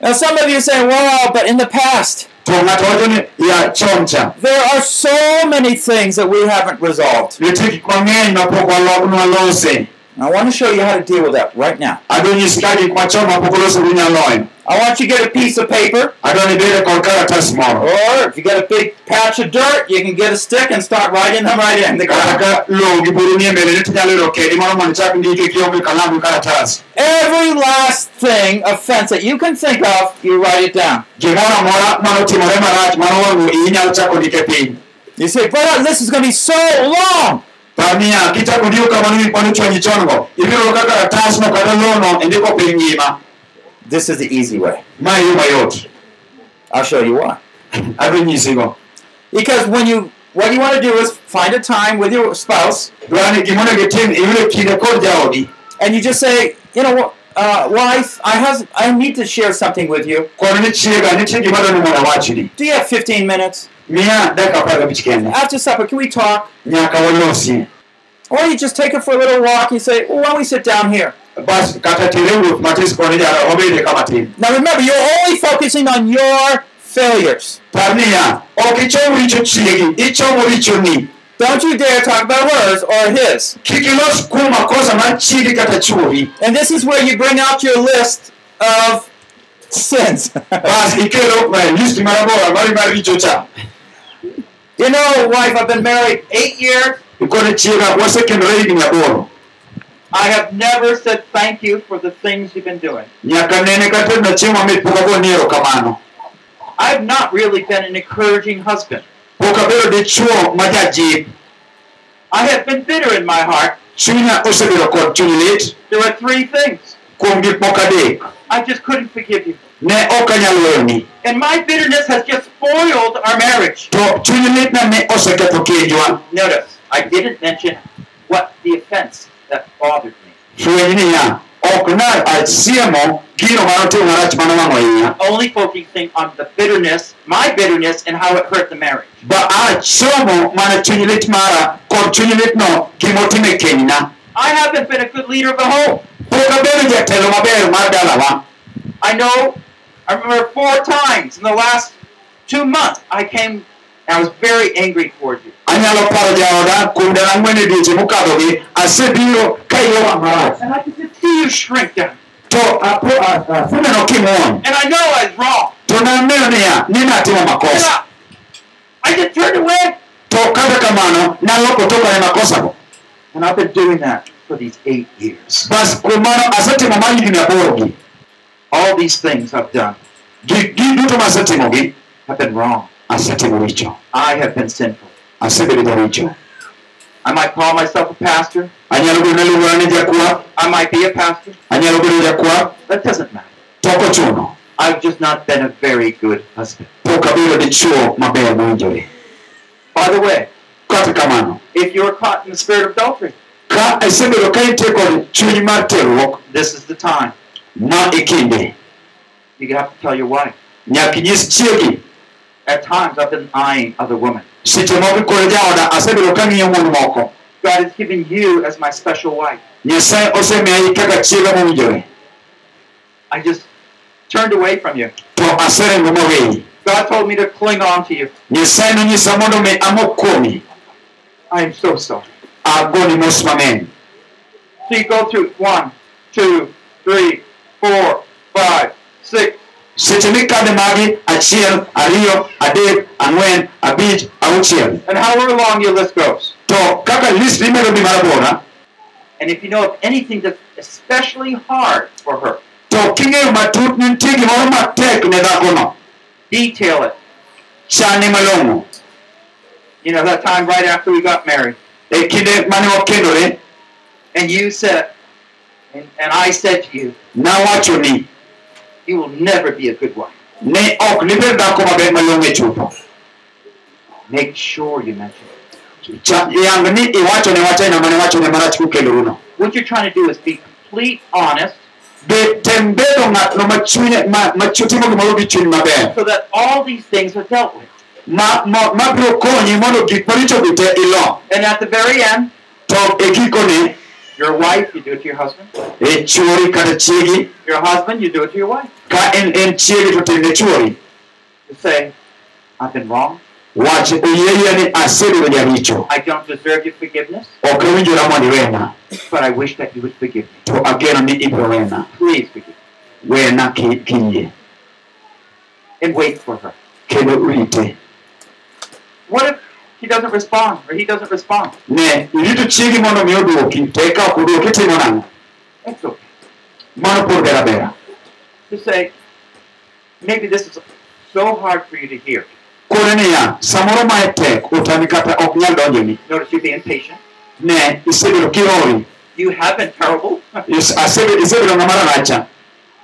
Now, some of you say, well, but in the past, to ng'ato wacho ni ya chon cha there are so many things that we haven't resolved. nitie gik mang'eny mapok waloknwa lose I want to show you how to deal with that right now. Adwa nyisi ka gik machon mapok oloso gi nyaloyo I want you to get a piece of paper, adwa ni bede kod karatas moro or if you got a big patch of dirt, you can get a stick and start writing them right in. The ground. ka lowo gi buru ni mbele ni tinyalo yudo kedi moro mondo ichak ndike kionge kalam gi karatas Every last thing, offense that you can think of, you write it down. gimoro amora manotimore marach mano wang'o iyi inyalo chako ndike You say, brother, this is going to be so long. par niya kichako ndiko kamano mipano chwanyi chon go ibiro yudo ka karatasno kata lowono indiko piny ngima This is the easy way. ma yo mayot I'll show you why. <laughs> adwa nyisigo Because when you, what you want to do is find a time with your spouse, dwani gimonego itim iyudo kinde kod jaodi and you just say, you know, uh, wife, I have, I need to share something with you. kono ni chiega nitie gima dwani mondo awachni Do you have 15 minutes miya dakika apar gabich after supper? Can we talk? Or you just take her for a little walk. You say, well, why don't we sit down here? Bas kata tere wuoth matis koni jara obede kama Now remember, you're only focusing on your failures. par niya ok ichom richo chiegi ichomo richoni Don't you dare talk about hers or his. kik ilos kuom makosa mar chiegi kata chuori And this is where you bring out your list of sins. <laughs> bas ikelo list marabora mari mar richo cha you know, wife, I've been married eight years. ikone chiega wasekendore higni aboro I have never said thank you for the things you've been doing. I've not really been an encouraging husband. I have been bitter in my heart. There are three things. I just couldn't forgive you. And my bitterness has just spoiled our marriage. Notice, I didn't mention what the offense that bothered me. ok na gino marach iya Only focusing on the bitterness, my bitterness, and how it hurt the marriage. ba mana chuny lit mara kod chuny litno gimotimo kenyna I haven't been a good leader of the home. pok abedo jatelo maber mar dalawa I know, I remember four times in the last two months, I came I was very angry towards you. anyalo paro jaoda kuom dala ang'wen e dweche mokadhogi asebiro ka wang' marach And I could just see you shrink down. to apo- a- aseneno kimuony And I know I was wrong. to nang'eyo niya ni natimo And makosa I, I just turned away. to kata kamano naloko toka ne makosago And I've been doing that for these eight years. bas kuom mano asetimo mar higni aborogi All these things I've done gik gi duto masetimogi have been wrong. I have been sinful. I might call myself a pastor. anyalo bedo naluongora ni jakwa I might be a pastor. That doesn't matter. I've just not been a very good husband. pok abedo dichuo maber mowinjore By the way, kamano if you're caught in the spirit of adultery, ka isebedo ka intie kod chuny mar terruok this is the time. ma e kinde You have to tell your wife. nyaka inyis chiegi At times, I've been eyeing other women. seche moko kod jaoda asebedo ka ng'iyo mon moko God has given you as my special wife. nyasaye osemiyayi kaka chiega mowinjore I just turned away from you. to aserengo maweyi God told me to cling on to you. nyasaye nonyisa mondo mi amok kuomi I am so sorry. agoni mos mang'eny So you go through one, two, three, four, five, six. Seche mikadhe magi achiel ariyo adek ang'wen abich auchiel And however long your list goes. to kaka list imedo dhi marabora And if you know of anything that's especially hard for her, to king'eyo matut ni nitie gimoro matek ne dhakono detail it. chane malong'o You know, that time right after we got married. e kinde mane wakendore And you said, and, and I said to you, nawacho ni you will never be a good wife. ne ok nibed dhako maber malong'o e chupo Make sure you mention it. Cha- yang ni iwachone wach aina mane wachone marach kukelruno What you're trying to do is be complete honest be tem bedo ng'atno ma chunye ma ma chu- timo gimoro gi chuny maber so that all these things are dealt with. ma ma- mabiro konyi mondo gik maricho duto ilo And at the very end, to e gikone your wife, you do it to your husband. e chuori kata chiegi Your husband, you do it to your wife. Ka en en chiegi to timne chuori You say, I've been wrong. wach oyieyie ni asebedo jaricho I don't deserve your forgiveness, ok owinjora mondo iwena but I wish that you would forgive me. to ageno ni ibiro wena Please forgive me. wena ki- kiyie And wait for her. kendo rite What if he doesn't respond or he doesn't respond? ne irito chiegi mondo mi oduoki to eka ok oduoki timo nang'o That's okay. mano pur bera bera To say, maybe this is so hard for you to hear. kone niya samoro ma tek otami kata ok nyal donjoni Notice you're being patient. ne isebedo kiori You have been terrible. <laughs> Is- asebedo isebedo ng'ama raracha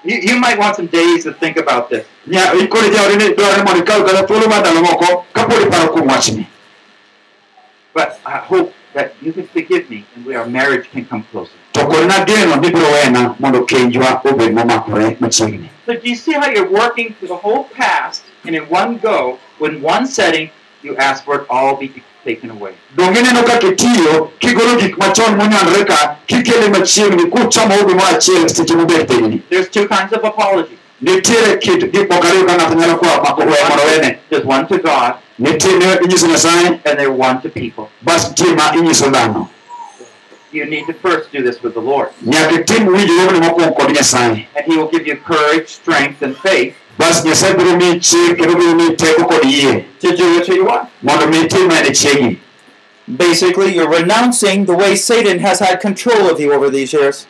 you, you might want some days to think about this. Nya- koro jaodi ni dwarore mondo ikaw kata thuolo mar ndalo moko kapod iparo kuom wachni But I hope that you can forgive me and we, our marriage can come closer. to kod nageno ni biro wena mondo kenjwa obed momakore machiegni So do you see how you're working through the whole past and in one go, in one setting, you ask for it all be taken away. donge ineno kaka itiyo kigolo gik machon monyanore ka kikele machiegni kuchomo udi achiel seche mobet pinyni There's two kinds of apology. nitiere kit gik moko ariyo ka ng'ato nyalo kwa mondo wene There's one to God nitie inyiso nyasaye and there's one to people. bas nitie ma inyiso dhano You need to first do this with the Lord. nyaka itim winjruogni mokwongo kod nyasaye And He will give you courage, strength, and faith bas nyasaye biro miyi chir kendo biro miyi teko kod yie to do it to your wife. mondo mi itim mane chiegi Basically, you're renouncing the way Satan has had control of you over these years.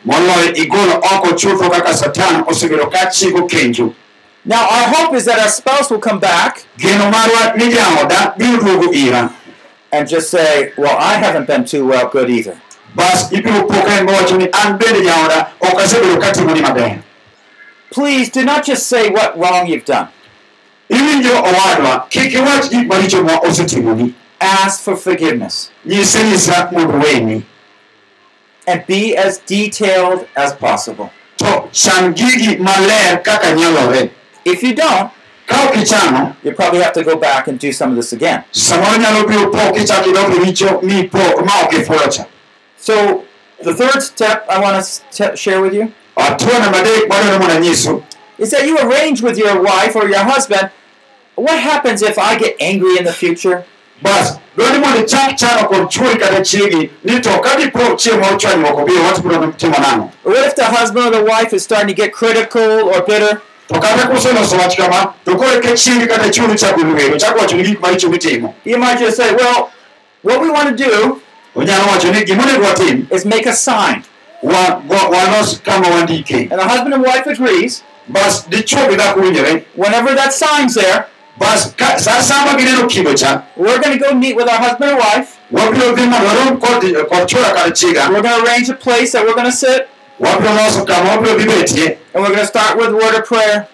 Moloyo igolo oko chutho kaka satan osebedo ka chiko kenju Now, our hope is that our spouse will come back geno marwa ni jaoda biro duogo ira and just say, Well, I haven't been too well good either. bas ibiro po ka en mowacho ni an bende jaoda ok asebedo katimoni maber Please do not just say what wrong you've done. iwinjo owadwa kik iwach gik maricho ma osetimoni Ask for forgiveness nyise nyisa mondo weni and be as detailed as possible. To chan gigi maler kaka nyalore If you don't, ka ok ichano you probably have to go back and do some of this again. samoro nyalo biro po kichako idok richo mipo ma ok ifulo cha So, the third step I want to share with you atua namba adek madwaro mondo anyisu is that you arrange with your wife or your husband what happens if I get angry in the future? bas dwani mondo ichak chano kod chuori kata chiegi ni to ka dipo chieng' ma ochwanyruok obiro wach biro timo nang'o Or what if the husband or the wife is starting to get critical or bitter? To kata kuseloso wach kama to koro ka chiegi kata chuori chako lwero chako wacho ni gik maricho mitimo You might just say, well, what we want to do onyalo wacho ni gimonego watim is make a sign. wa- wa- kama wandike. And the husband and wife agrees, bas dichuo gi whenever that sign's there, bas ka- sa asaya ma gineno kido cha. we're going to go meet with our husband and wife. wabiro dhi mondo warom kod kod chuora kata chiega We're going to arrange a place that we're going to sit, wabiro loso kama wabiro dhi betie and we're going to start with a word of prayer.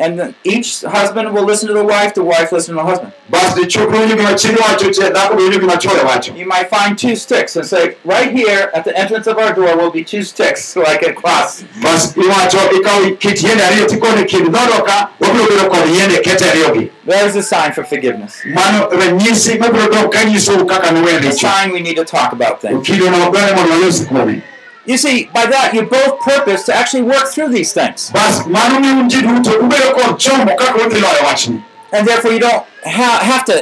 Wabiro chako kobet kanyo kod lamo And each husband will listen to the wife, the wife listen to the husband. bas dichuo biro winjo gima chiege wacho che- dhako biro winjo gima chuore wacho You might find two sticks and say, right here at the entrance of our door will be two sticks <laughs> so I can cross. bas iwacho ikawo kit yiende ariyo tikone kind dhodo wabiro bedo kod yiende kete ariyogi There's a sign for forgiveness. mano ranyisi mabiro dok ka kaka nowe A sign we need to talk about things. kidono berne mondo walosi kuome You see, by that, you both purpose to actually work through these things. bas mano miyo un ji duto ubedo kod chomo kaka udhi loyo wachni And therefore, you don't ha- have to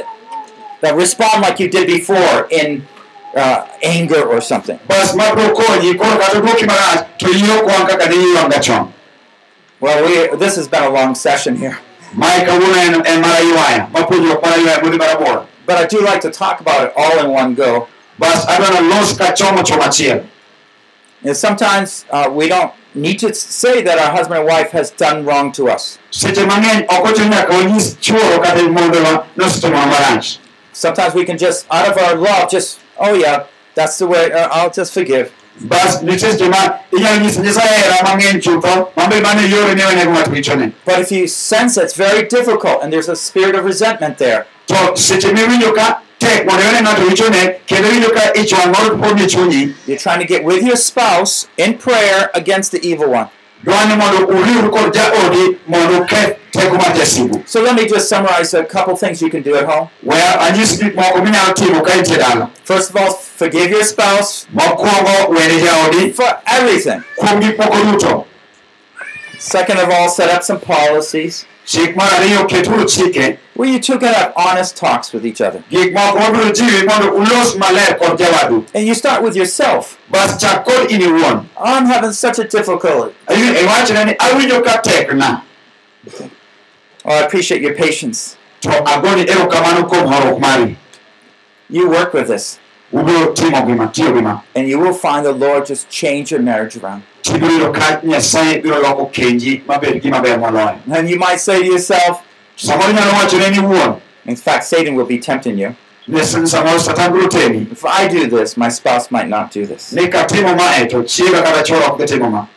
uh, respond like you did before in uh, anger or something. bas mabiro konyi koro kata duoki marach to iyi ok wang kaka ne iywanga chon Well, we, this has been a long session here. mae kawuono en en mar aywaya mapuonjruok mar aywaya modhi mar aboro But I do like to talk about it all in one go. And sometimes uh, we don't need to say that our husband and wife has done wrong to us. Sometimes we can just, out of our love, just, oh yeah, that's the way, uh, I'll just forgive. But if you sense it's very difficult and there's a spirit of resentment there, to seche miwinjo ka tek mondo iwene ng'ato richone kendo iwinjo ka ich wang' moro pod chunyi you're trying to get with your spouse in prayer against the evil one. dwani mondo uriwru kod jaodi mondo uketh teko mar jasigu So let me just summarize a couple things you can do at home. weya anyis gik moko minyalo timo ka intie First of all, forgive your spouse mokwongo wene jaodi for everything. kuom gik moko duto Second of all, set up some policies chik mar ariyo keturu chike where you two can have honest talks with each other. gik moko mabiro jiwi mondo ulos maler And you start with yourself. bas chak kod in I'm having such a difficulty. Iwachne ni awinjo ka tekna Oh, I appreciate your patience. to agoni erokamano kuom horuok mari You work with this, ubiro timo gima tiyo gima and you will find the Lord just change your marriage around. Tibiro ka nyasaye biro loko kenji mabed gima moloyo And you might say to yourself, samoro inyalo wachone ni wuon in fact, Satan will be tempting you. ni samoro satan biro temi If I do this, my spouse might not do this. ni katimo mae to chiega kata chwora ok dhi timo ma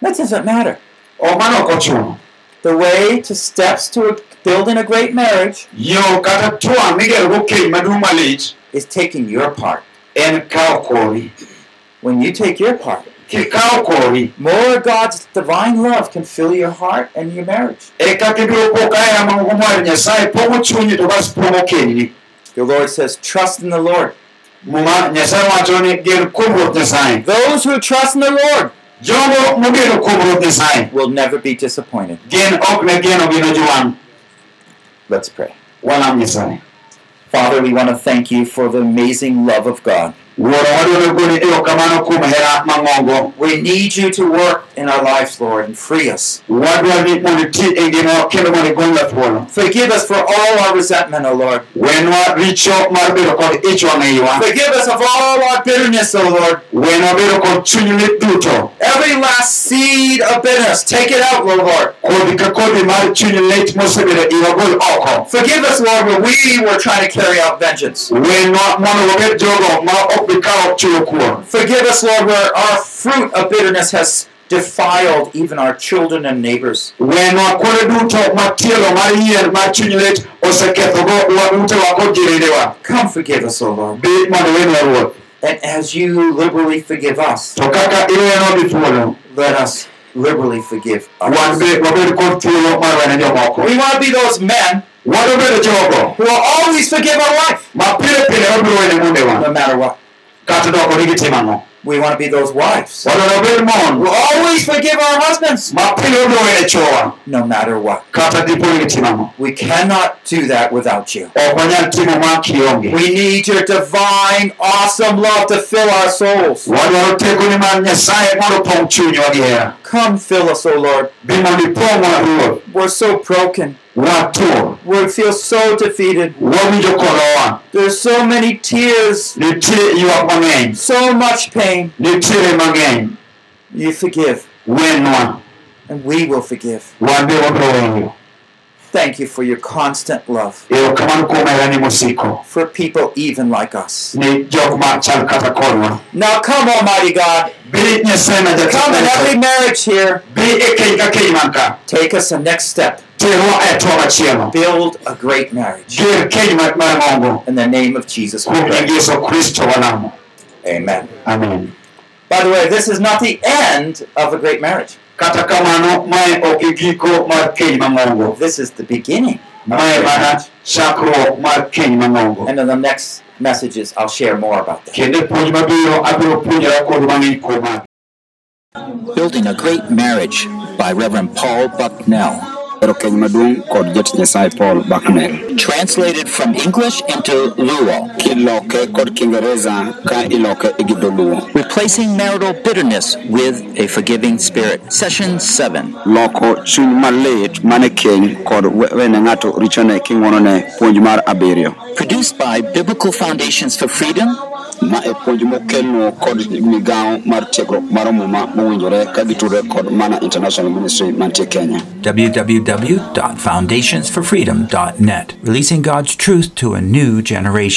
That doesn't matter. o mano ok ochuno The way to steps to building a great marriage yo kata twang' migerogo keny maduong' malich is taking your part. en kawo kori When you take your part, more of God's divine love can fill your heart and your marriage. eka kibiro po ka hera mamoko mar nyasaye pogo chunyi to bas pogo kenyni The Lord says, trust in the Lord. muma nyasaye wacho ni gen kuom ruoth nyasaye Those who trust in the Lord jogo mogeno kuom will never be disappointed. gin ok ne geno gino jowang' Let's pray. Father, we want to thank you for the amazing love of God. Wuoro wadwaro goni erokamano kuom hera mang'ongo We need you to work in our lives, Lord, and free us. wadwaro ni mondo iti ngimawa kendo mondo igolwa thuolo Forgive us for all our resentment, O Lord. wenwa richo mar bedo kod ich wang' eiwa Forgive us of all our bitterness, O Lord. wenwa bedo kod chuny lit duto Every last seed of bitterness, take it out, O Lord. kodhi ka kodhi mar chuny lit mosebedo iwa gol oko Forgive us, Lord, where we were trying to carry out vengeance. Wenwa mondo wabed jogo ma ok bi kawo chulo kuor Forgive us, Lord, where our fruit of bitterness has defiled even our children and neighbors. wenwa kuonde duto ma tielo mar yien mar chuny lit osekethogo wa- utewa kod jiredewa Come forgive us, O Lord. bi mondo wenwa ruoth And as you liberally forgive us, to kaka iwenwa gi thuolo let us liberally forgive others. be wabed kod thuolo mar wene jomoko We want to be those men wadwa bedo jogo who will always forgive our wife, ma pile pile wabiro wene mondewa no matter what. Kata doko ni gitimo ang'o We want to be those wives wadwaro wabed who mon will always forgive our husbands, ma pile wabiro wene chowa no matter what. kata dipo ni gitimo ang'o We cannot do that without you. ok wanyal timo ma kionge We need your divine, awesome love to fill our souls. wadwaro tekoni mar nyasaye mondo opong' chunywa gi hera Come fill us, O Lord. ipong'wa ruoth We're so broken. We feel so defeated. There's so many tears, nitie ywak mang'eny so much pain. You forgive, and we will forgive. wan be wabiro weyo Thank you for your constant love erokamano kuom herani mosiko for people even like us. ni jok ma chal kata kodwa Now come, Almighty God. bi nyasaye ma Come in every marriage here. bi keny ka keny man ka Take us the next step. Terwa tuo machielo Build a great marriage. ger keny ma- marang'ongo In the name of Jesus we kuom nying pray. yesu kristo walamo Amen. amen By the way, this is not the end of a great marriage. kata kamano mae ok giko mar keny mang'ongo This is the beginning. of a mae great mana marriage. chakruok mar keny mang'ongo And in the next messages, I'll share more about that. kendo puonj mabiro abiro puonjora kodu mang'eny kuom mano Building a Great Marriage by Reverend Paul Bucknell. Ero keny maduong' kod jatich nyasaye paul bucknell Translated from English into Luo. kiloke kod kiingereza ka iloke e dholuo Replacing marital bitterness with a forgiving spirit. Session 7. loko chuny malit mane keny kod we- wene ng'ato richone king'uonone puonj mar abiriyo Produced by Biblical Foundations for Freedom ma e puonj kod mar tiegruok mar muma mowinjore ka kod mana international ministry mantie kenya www.foundationsforfreedom.net, releasing God's truth to a new generation.